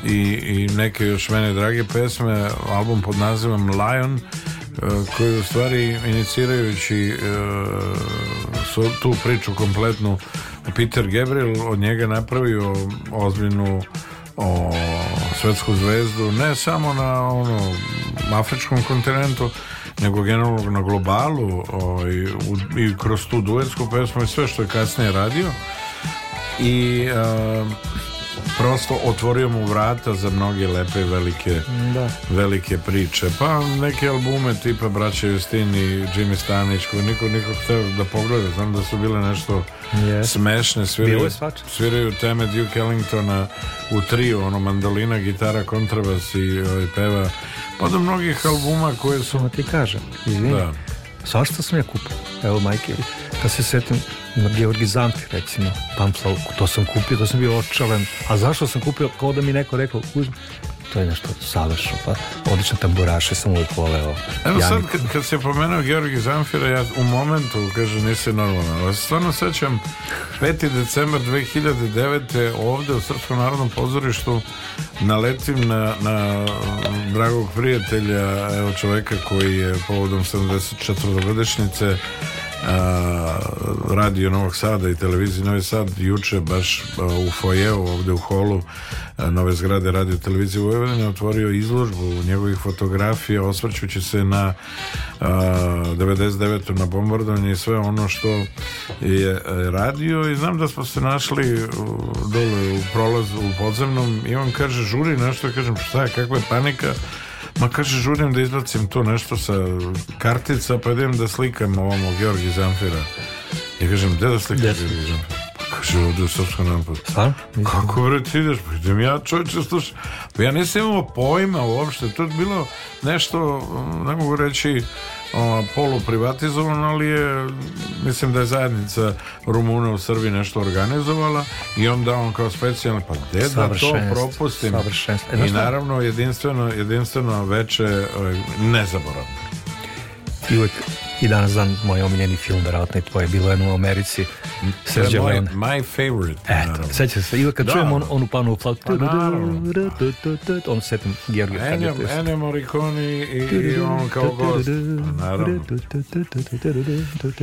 i, i neke još mene drage pesme, album pod nazivom Lion e, koji u stvari inicirajući e, tu priču kompletnu Peter Gabriel od njega napravio ozbiljnu o, svetsku zvezdu ne samo na ono afričkom kontinentu nego generalno na globalu i, ovaj, u, i kroz tu duetsku pesmu i sve što je kasnije radio i prosto otvorio mu vrata za mnoge lepe velike, velike priče. Pa neke albume tipa Braća Justin i Jimmy Stanić koji niko, niko da pogleda. Znam da su bile nešto yes. smešne. Sviraju, teme Duke Ellingtona u triju, ono mandolina, gitara, kontrabas i, i ovaj, peva. Pa do mnogih albuma koje su... Samo ti kažem, izvini. Svašta sam ja kupio Evo, majke, kad se setim na Georgi Zanti, recimo, pamflavku, to sam kupio, to sam bio očalen. A zašto sam kupio? Kao da mi neko rekao, uzmi, to je nešto savršno. Pa, odlično tamburaše sam uvijek voleo. Evo Janik. sad, kad, kad se pomenuo Georgi Zamfira, ja u momentu, kažu, nisi normalno. Ali stvarno sećam 5. decembar 2009. ovde u Srpskom narodnom pozorištu naletim na, na dragog prijatelja, evo čoveka koji je povodom 74. godišnjice radio Novog Sada i televiziji Novi Sad juče baš u fojevu ovde u holu nove zgrade radio televizije Vojvodine otvorio izložbu njegovih fotografija osvrćući se na 99. na bombardovanje i sve ono što je e, radio i znam da smo se našli dole u prolazu u podzemnom i on kaže žuri nešto kažem šta je kakva je panika Ma kaže, žurim da izbacim tu nešto sa kartica, pa idem da slikam ovamo Georgi Zamfira. Ja kažem, gde da slikam Gdje? Georgi Zamfira? Pa kaže, ovdje u Srpskom napadu. Kako bre ti ideš? Pa idem ja čovječe, slušaj. Pa ja nisam imao pojma uopšte, to je bilo nešto, ne mogu reći, poluprivatizovan, ali je mislim da je zajednica Rumuna u Srbiji nešto organizovala i onda on kao specijalni pa gde da to propustim e, i naravno jedinstveno jedinstveno veče ovaj, nezaboravno i i danas dan moj omiljeni film, vjerojatno i tvoje, bilo je u Americi. Srđe moj, my favorite. Eto, sećam se, i kad da. čujem on, onu panu flautu, pa on setim Georgiju. Enja, Ennio i, i on kao gost. Pa naravno.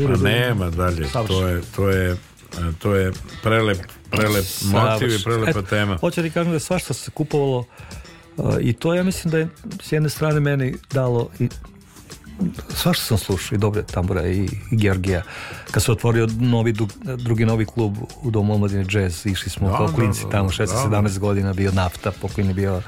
Pa nema dalje, to je, to je to je prelep, prelep motiv i prelepa tema. Hoće ti kažem da svašta se kupovalo uh, i to ja mislim da je s jedne strane meni dalo i svašta sam slušao i dobre Tambura, i, Georgija. Kad se otvorio novi, drugi novi klub u Domu omladine jazz, išli smo da, kao klinci tamo, 16-17 godina, bio nafta, pokojni bio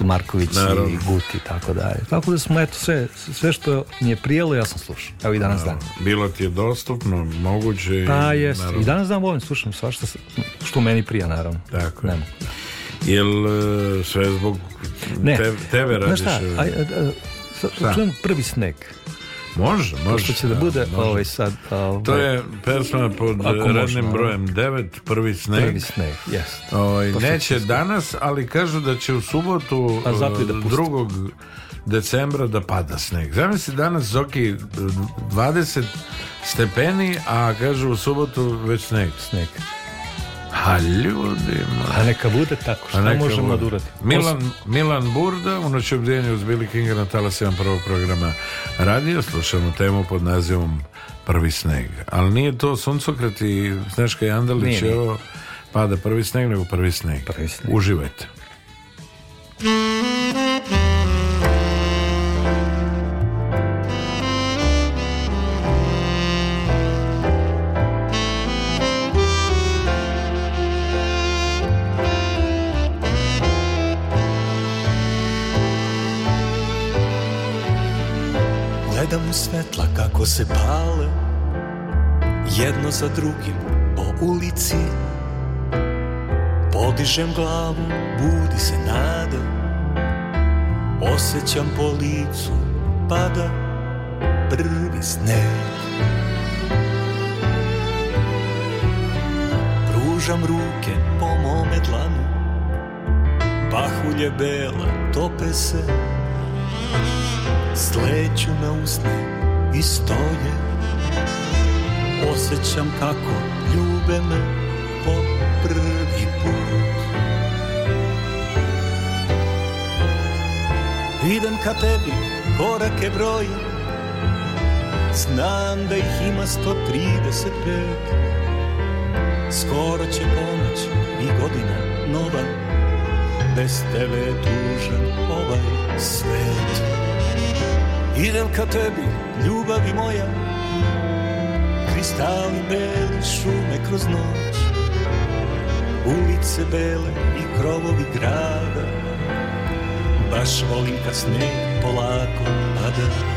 e, Marković Naravno. i Guti i tako dalje. Tako da smo eto sve, sve što mi je prijelo ja sam slušao. Evo i danas dan. Bilo ti je dostupno, moguće. Pa jest. Naravno. I danas dan volim, slušam svašta što meni prija naravno. Tako je. Jel e, sve zbog ne. Te, tebe radiš? Znaš e? čujem prvi sneg. Može, može. To će da bude ja, ovaj sad... Ovaj, to je pesma pod rednim brojem 9, prvi sneg. Prvi sneg, jest. Ovaj, neće danas, ali kažu da će u subotu A eh, drugog decembra da pada sneg. se danas Zoki 20 eh, stepeni, a kažu u subotu već sneg. Sneg. A ljudi, A neka bude tako, što možemo bude. Milan, Milan Burda, u noćevdjenju uz Billy Kinga na talasima prvog programa radio, slušamo temu pod nazivom Prvi sneg. Ali nije to suncokret i Sneška Jandalić, nije, pada prvi sneg, nego prvi sneg. Prvi sneg. Uživajte. kako se pale jedno za drugim po ulici Podižem glavu, budi se nada Osjećam po licu, pada prvi sneg Pružam ruke po mome dlanu Pahulje bele tope se Sleću na usne i stoje Osjećam kako ljube me po prvi put Idem ka tebi, korake brojim Znam da ih ima 135 Skoro će ponoć i godina nova Bez tebe je ovaj svet Idem ka tebi, ljubavi moja Kristali beli šume kroz noć Ulice bele i krovovi grada Baš volim kad snijeg polako pada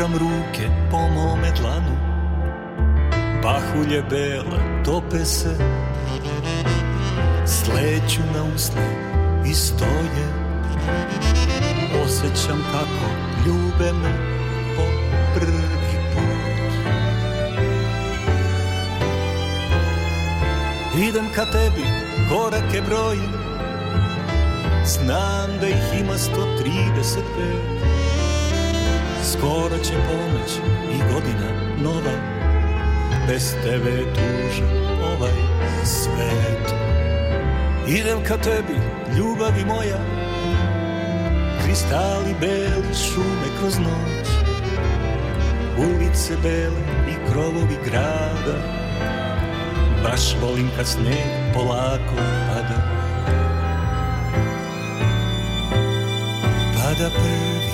pružam ruke po mome dlanu Pahulje bele tope se Sleću na usne i stoje Osjećam kako ljube me po prvi put Idem ka tebi, korake brojim Znam da ih ima 135 Skoro će ponoć i godina nova Bez tebe je ovaj svet Idem ka tebi, ljubavi moja Kristali beli šume kroz noć Ulice bele i krovovi grada Baš volim kad sneg polako pada Pada prvi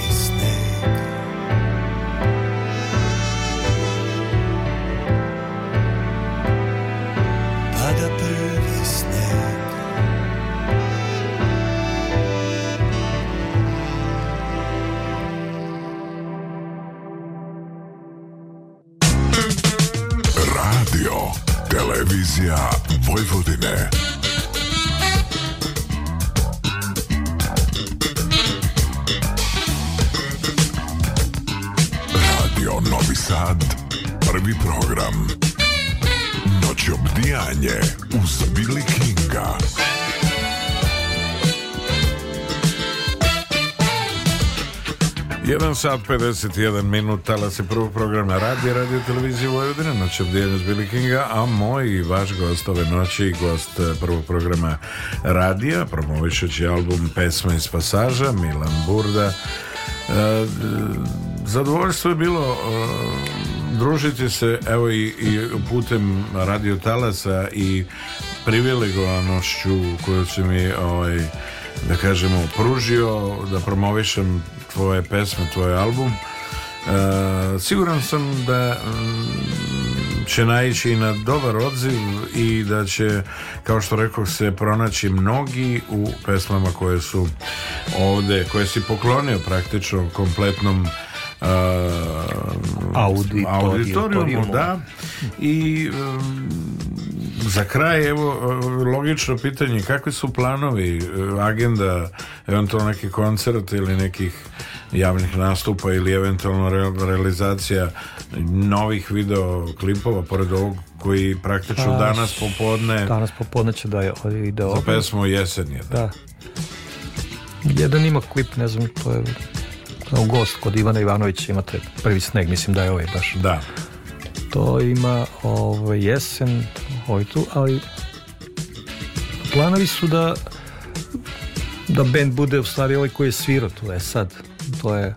sat 51 minut se prvog programa radi radio televizije Vojvodine noć obdijelju Kinga a moj i vaš gost ove noći gost e, prvog programa radija promovišući album Pesma iz pasaža Milan Burda e, zadovoljstvo je bilo e, družiti se evo i, i putem radio talasa i privilegovanošću koju su mi ovaj, da kažemo pružio da promovišem tvoje pesme, tvoj album e, siguran sam da mm, će naići na dobar odziv i da će, kao što rekao, se pronaći mnogi u pesmama koje su ovdje, koje si poklonio praktično kompletnom uh, da, i za kraj, evo, logično pitanje, kakvi su planovi, e, agenda, eventualno neki koncert ili nekih javnih nastupa ili eventualno realizacija novih video klipova, pored ovog koji praktično pa, danas popodne... Danas popodne će da je ovaj video... Za pesmu Jesen da. da. Jedan ima klip, ne znam, to je gost kod Ivana Ivanovića imate prvi sneg, mislim da je ovaj baš. Da. To ima ovaj, jesen, ali planovi su da da band bude u stvari ovaj koji je svirao tu, e sad, to je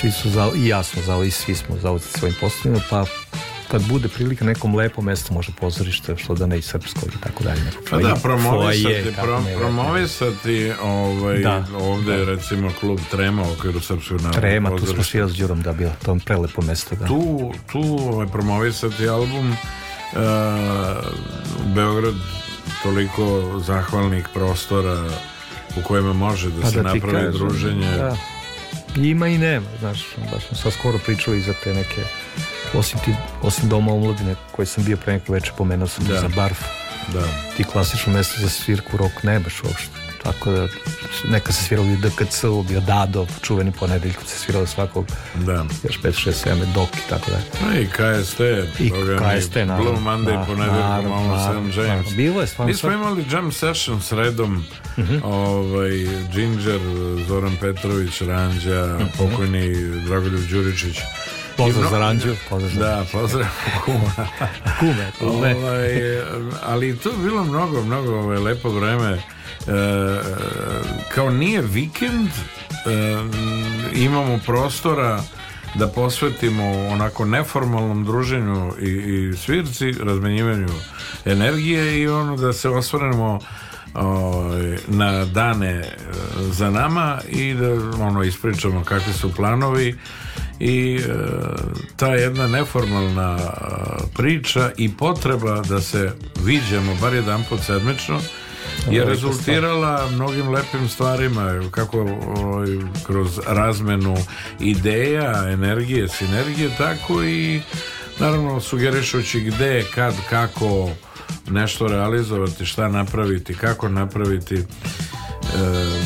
svi su za, i jasno za i svi smo zauzeti svojim poslovima, pa kad bude prilika nekom lepo mjestu može pozorište, što da ne i srpskog i tako dalje. Pa da, promovisati, pro, promovisati ovaj, ovdje recimo klub Trema u okviru srpskog Trema, tu smo svi s da bila to je prelepo mjesto. Da. Tu, tu ovaj, promovisati album Beograd toliko zahvalnih prostora u kojima može da pa se napravi druženje. Ima i nema, znaš, baš sad skoro pričao i za te neke, osim, doma omladine koji sam bio pre neko večer, pomenuo sam da. za barf. Ti klasično mesto za svirku rok nemaš uopšte. Tako da, neka se svirao i DKC-u, bio Dado, čuveni ponedeljkom se svirao svakog, da. još 5, 6, 7, Dok i tako da. No i KST, I KST, naravno. Blue Monday, na, ponedeljkom, malo Sam James. Na, bilo je stvarno. Mi smo imali jam session s redom, uh mhm. -huh. ovaj, Ginger, Zoran Petrović, Ranđa, uh mhm. -huh. pokojni Dragoljub Đuričić, Pozdrav za Ranđu. Pozdrav za da, pozdrav kuma. kume, kume. Ovaj, ali to bilo mnogo, mnogo ovaj, lepo vreme E, kao nije vikend e, imamo prostora da posvetimo onako neformalnom druženju i, i svirci, razmenjivanju energije i ono da se osvrnemo ovaj, na dane e, za nama i da ono ispričamo kakvi su planovi i ta jedna neformalna priča i potreba da se viđemo bar jedan put sedmično je rezultirala mnogim lepim stvarima kako ovaj, kroz razmenu ideja, energije, sinergije tako i naravno sugerišući gde, kad, kako nešto realizovati, šta napraviti, kako napraviti e,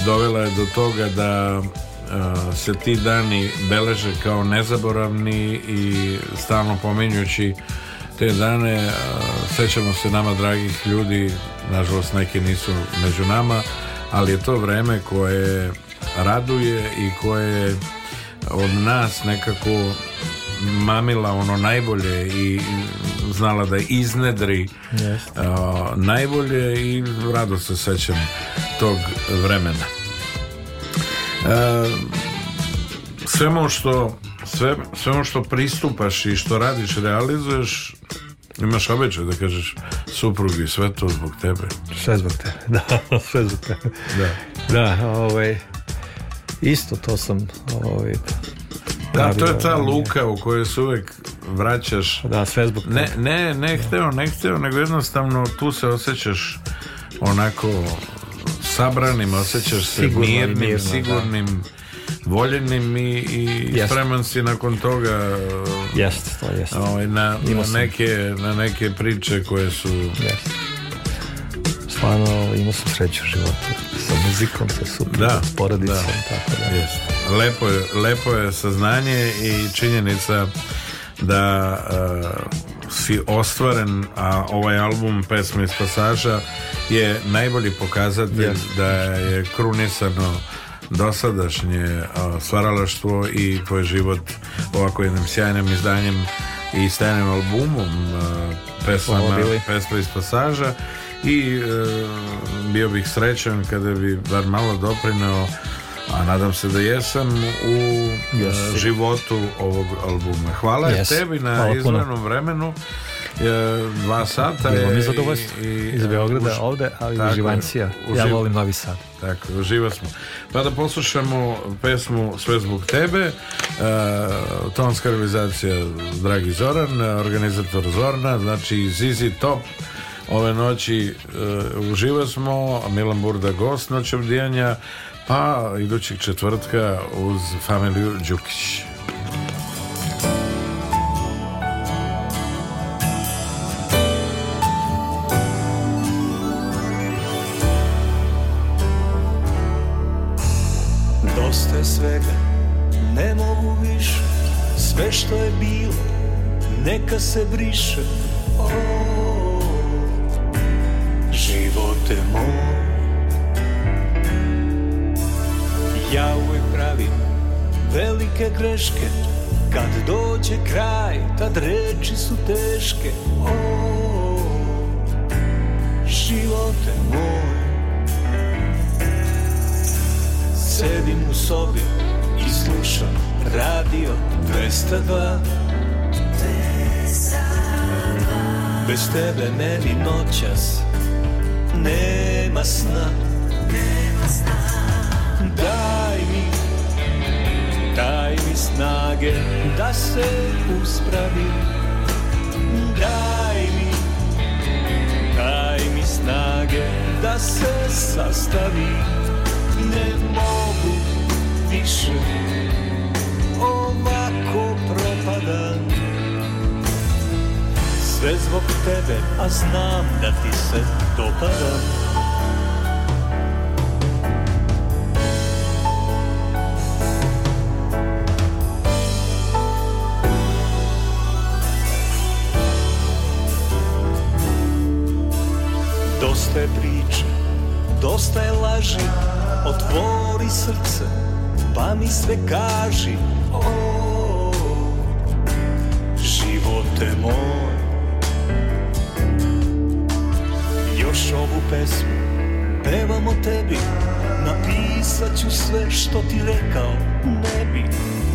dovela je do toga da e, se ti dani beleže kao nezaboravni i stalno pomenjući te dane sećamo se nama dragih ljudi nažalost neki nisu među nama ali je to vreme koje raduje i koje od nas nekako mamila ono najbolje i znala da iznedri najbolje i rado se sećam tog vremena Sve svemo što sve, sve ono što pristupaš i što radiš, realizuješ Imaš običaj da kažeš suprugi, sve to zbog tebe. Sve zbog tebe, da, sve zbog tebe. Da, da ovaj, isto to sam ovaj, da, to je ta ovaj. luka u kojoj se uvijek vraćaš. Da, sve zbog tebe. Ne, ne, ne ne hteo, nego jednostavno tu se osjećaš onako sabranim, osjećaš se mirnim, sigurnim voljenim i, i yes. spreman si nakon toga yes, uh, to ovaj, na, na, neke, priče koje su yes. stvarno imao sam sreću u životu sa muzikom, sa su s da. tako da. Lepo, je, lepo je saznanje i činjenica da uh, si ostvaren a ovaj album pesme iz pasaža je najbolji pokazatelj da je krunisano dosadašnje stvaralaštvo i tvoj život ovako jednim sjajnim izdanjem i sjajnim albumom pesama, pesma iz pasaža i e, bio bih srećan kada bi bar malo doprinao a nadam se da jesam u e, životu ovog albuma. Hvala tebi na izvanom vremenu E, dva sata. Bilo mi zadovoljstvo iz Beograda ovde, ali tako, živancija Uživ... Ja volim Novi Sad. Tako, uživa smo. Pa da poslušamo pesmu Sve zbog tebe, e, tonska realizacija Dragi Zoran, organizator Zorna, znači Zizi Top, ove noći uh, e, uživa smo, Milan Burda gost noć obdijanja, pa idućeg četvrtka uz familiju Đukić. Sve što je bilo neka se briše o, Živote moj Ja uvijek pravim velike greške Kad dođe kraj tad reči su teške o, Živote moj Sedim u sobi i slušam Radio 202 Bez tebe meni noćas Nema sna Daj mi Daj mi snage Da se uspravi Daj mi Daj mi snage Da se sastavi Ne mogu više Sve zbog tebe, a znam da ti se dopada Dosta je priče, dosta je laži Otvori srce, pa mi sve kaži oh. pjesmu Pevamo tebi Napisat ću sve što ti rekao Ne bi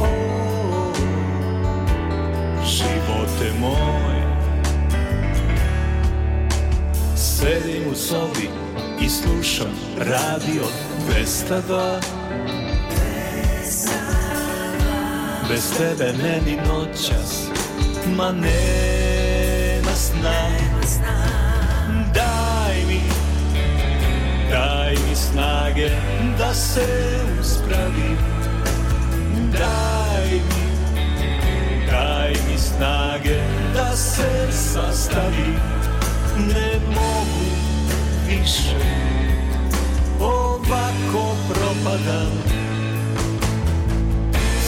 O, Živote moj Sedim u sobi I slušam radio 202 Bez tebe meni noćas Ma nema sna snage da se uspravim Daj mi, daj mi snage da se sastavim Ne mogu više, ovako propadam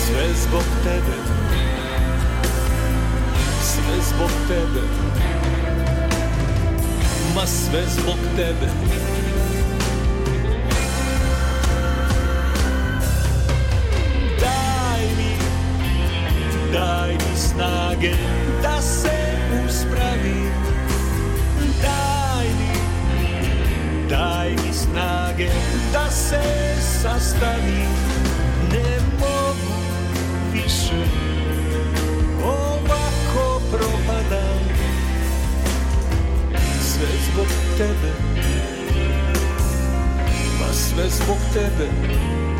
Sve zbog tebe, sve zbog tebe Ma sve zbog tebe daj mi snage da se uspravim daj mi daj mi snage da se sastavim ne mogu više ovako propadam sve zbog tebe pa sve zbog tebe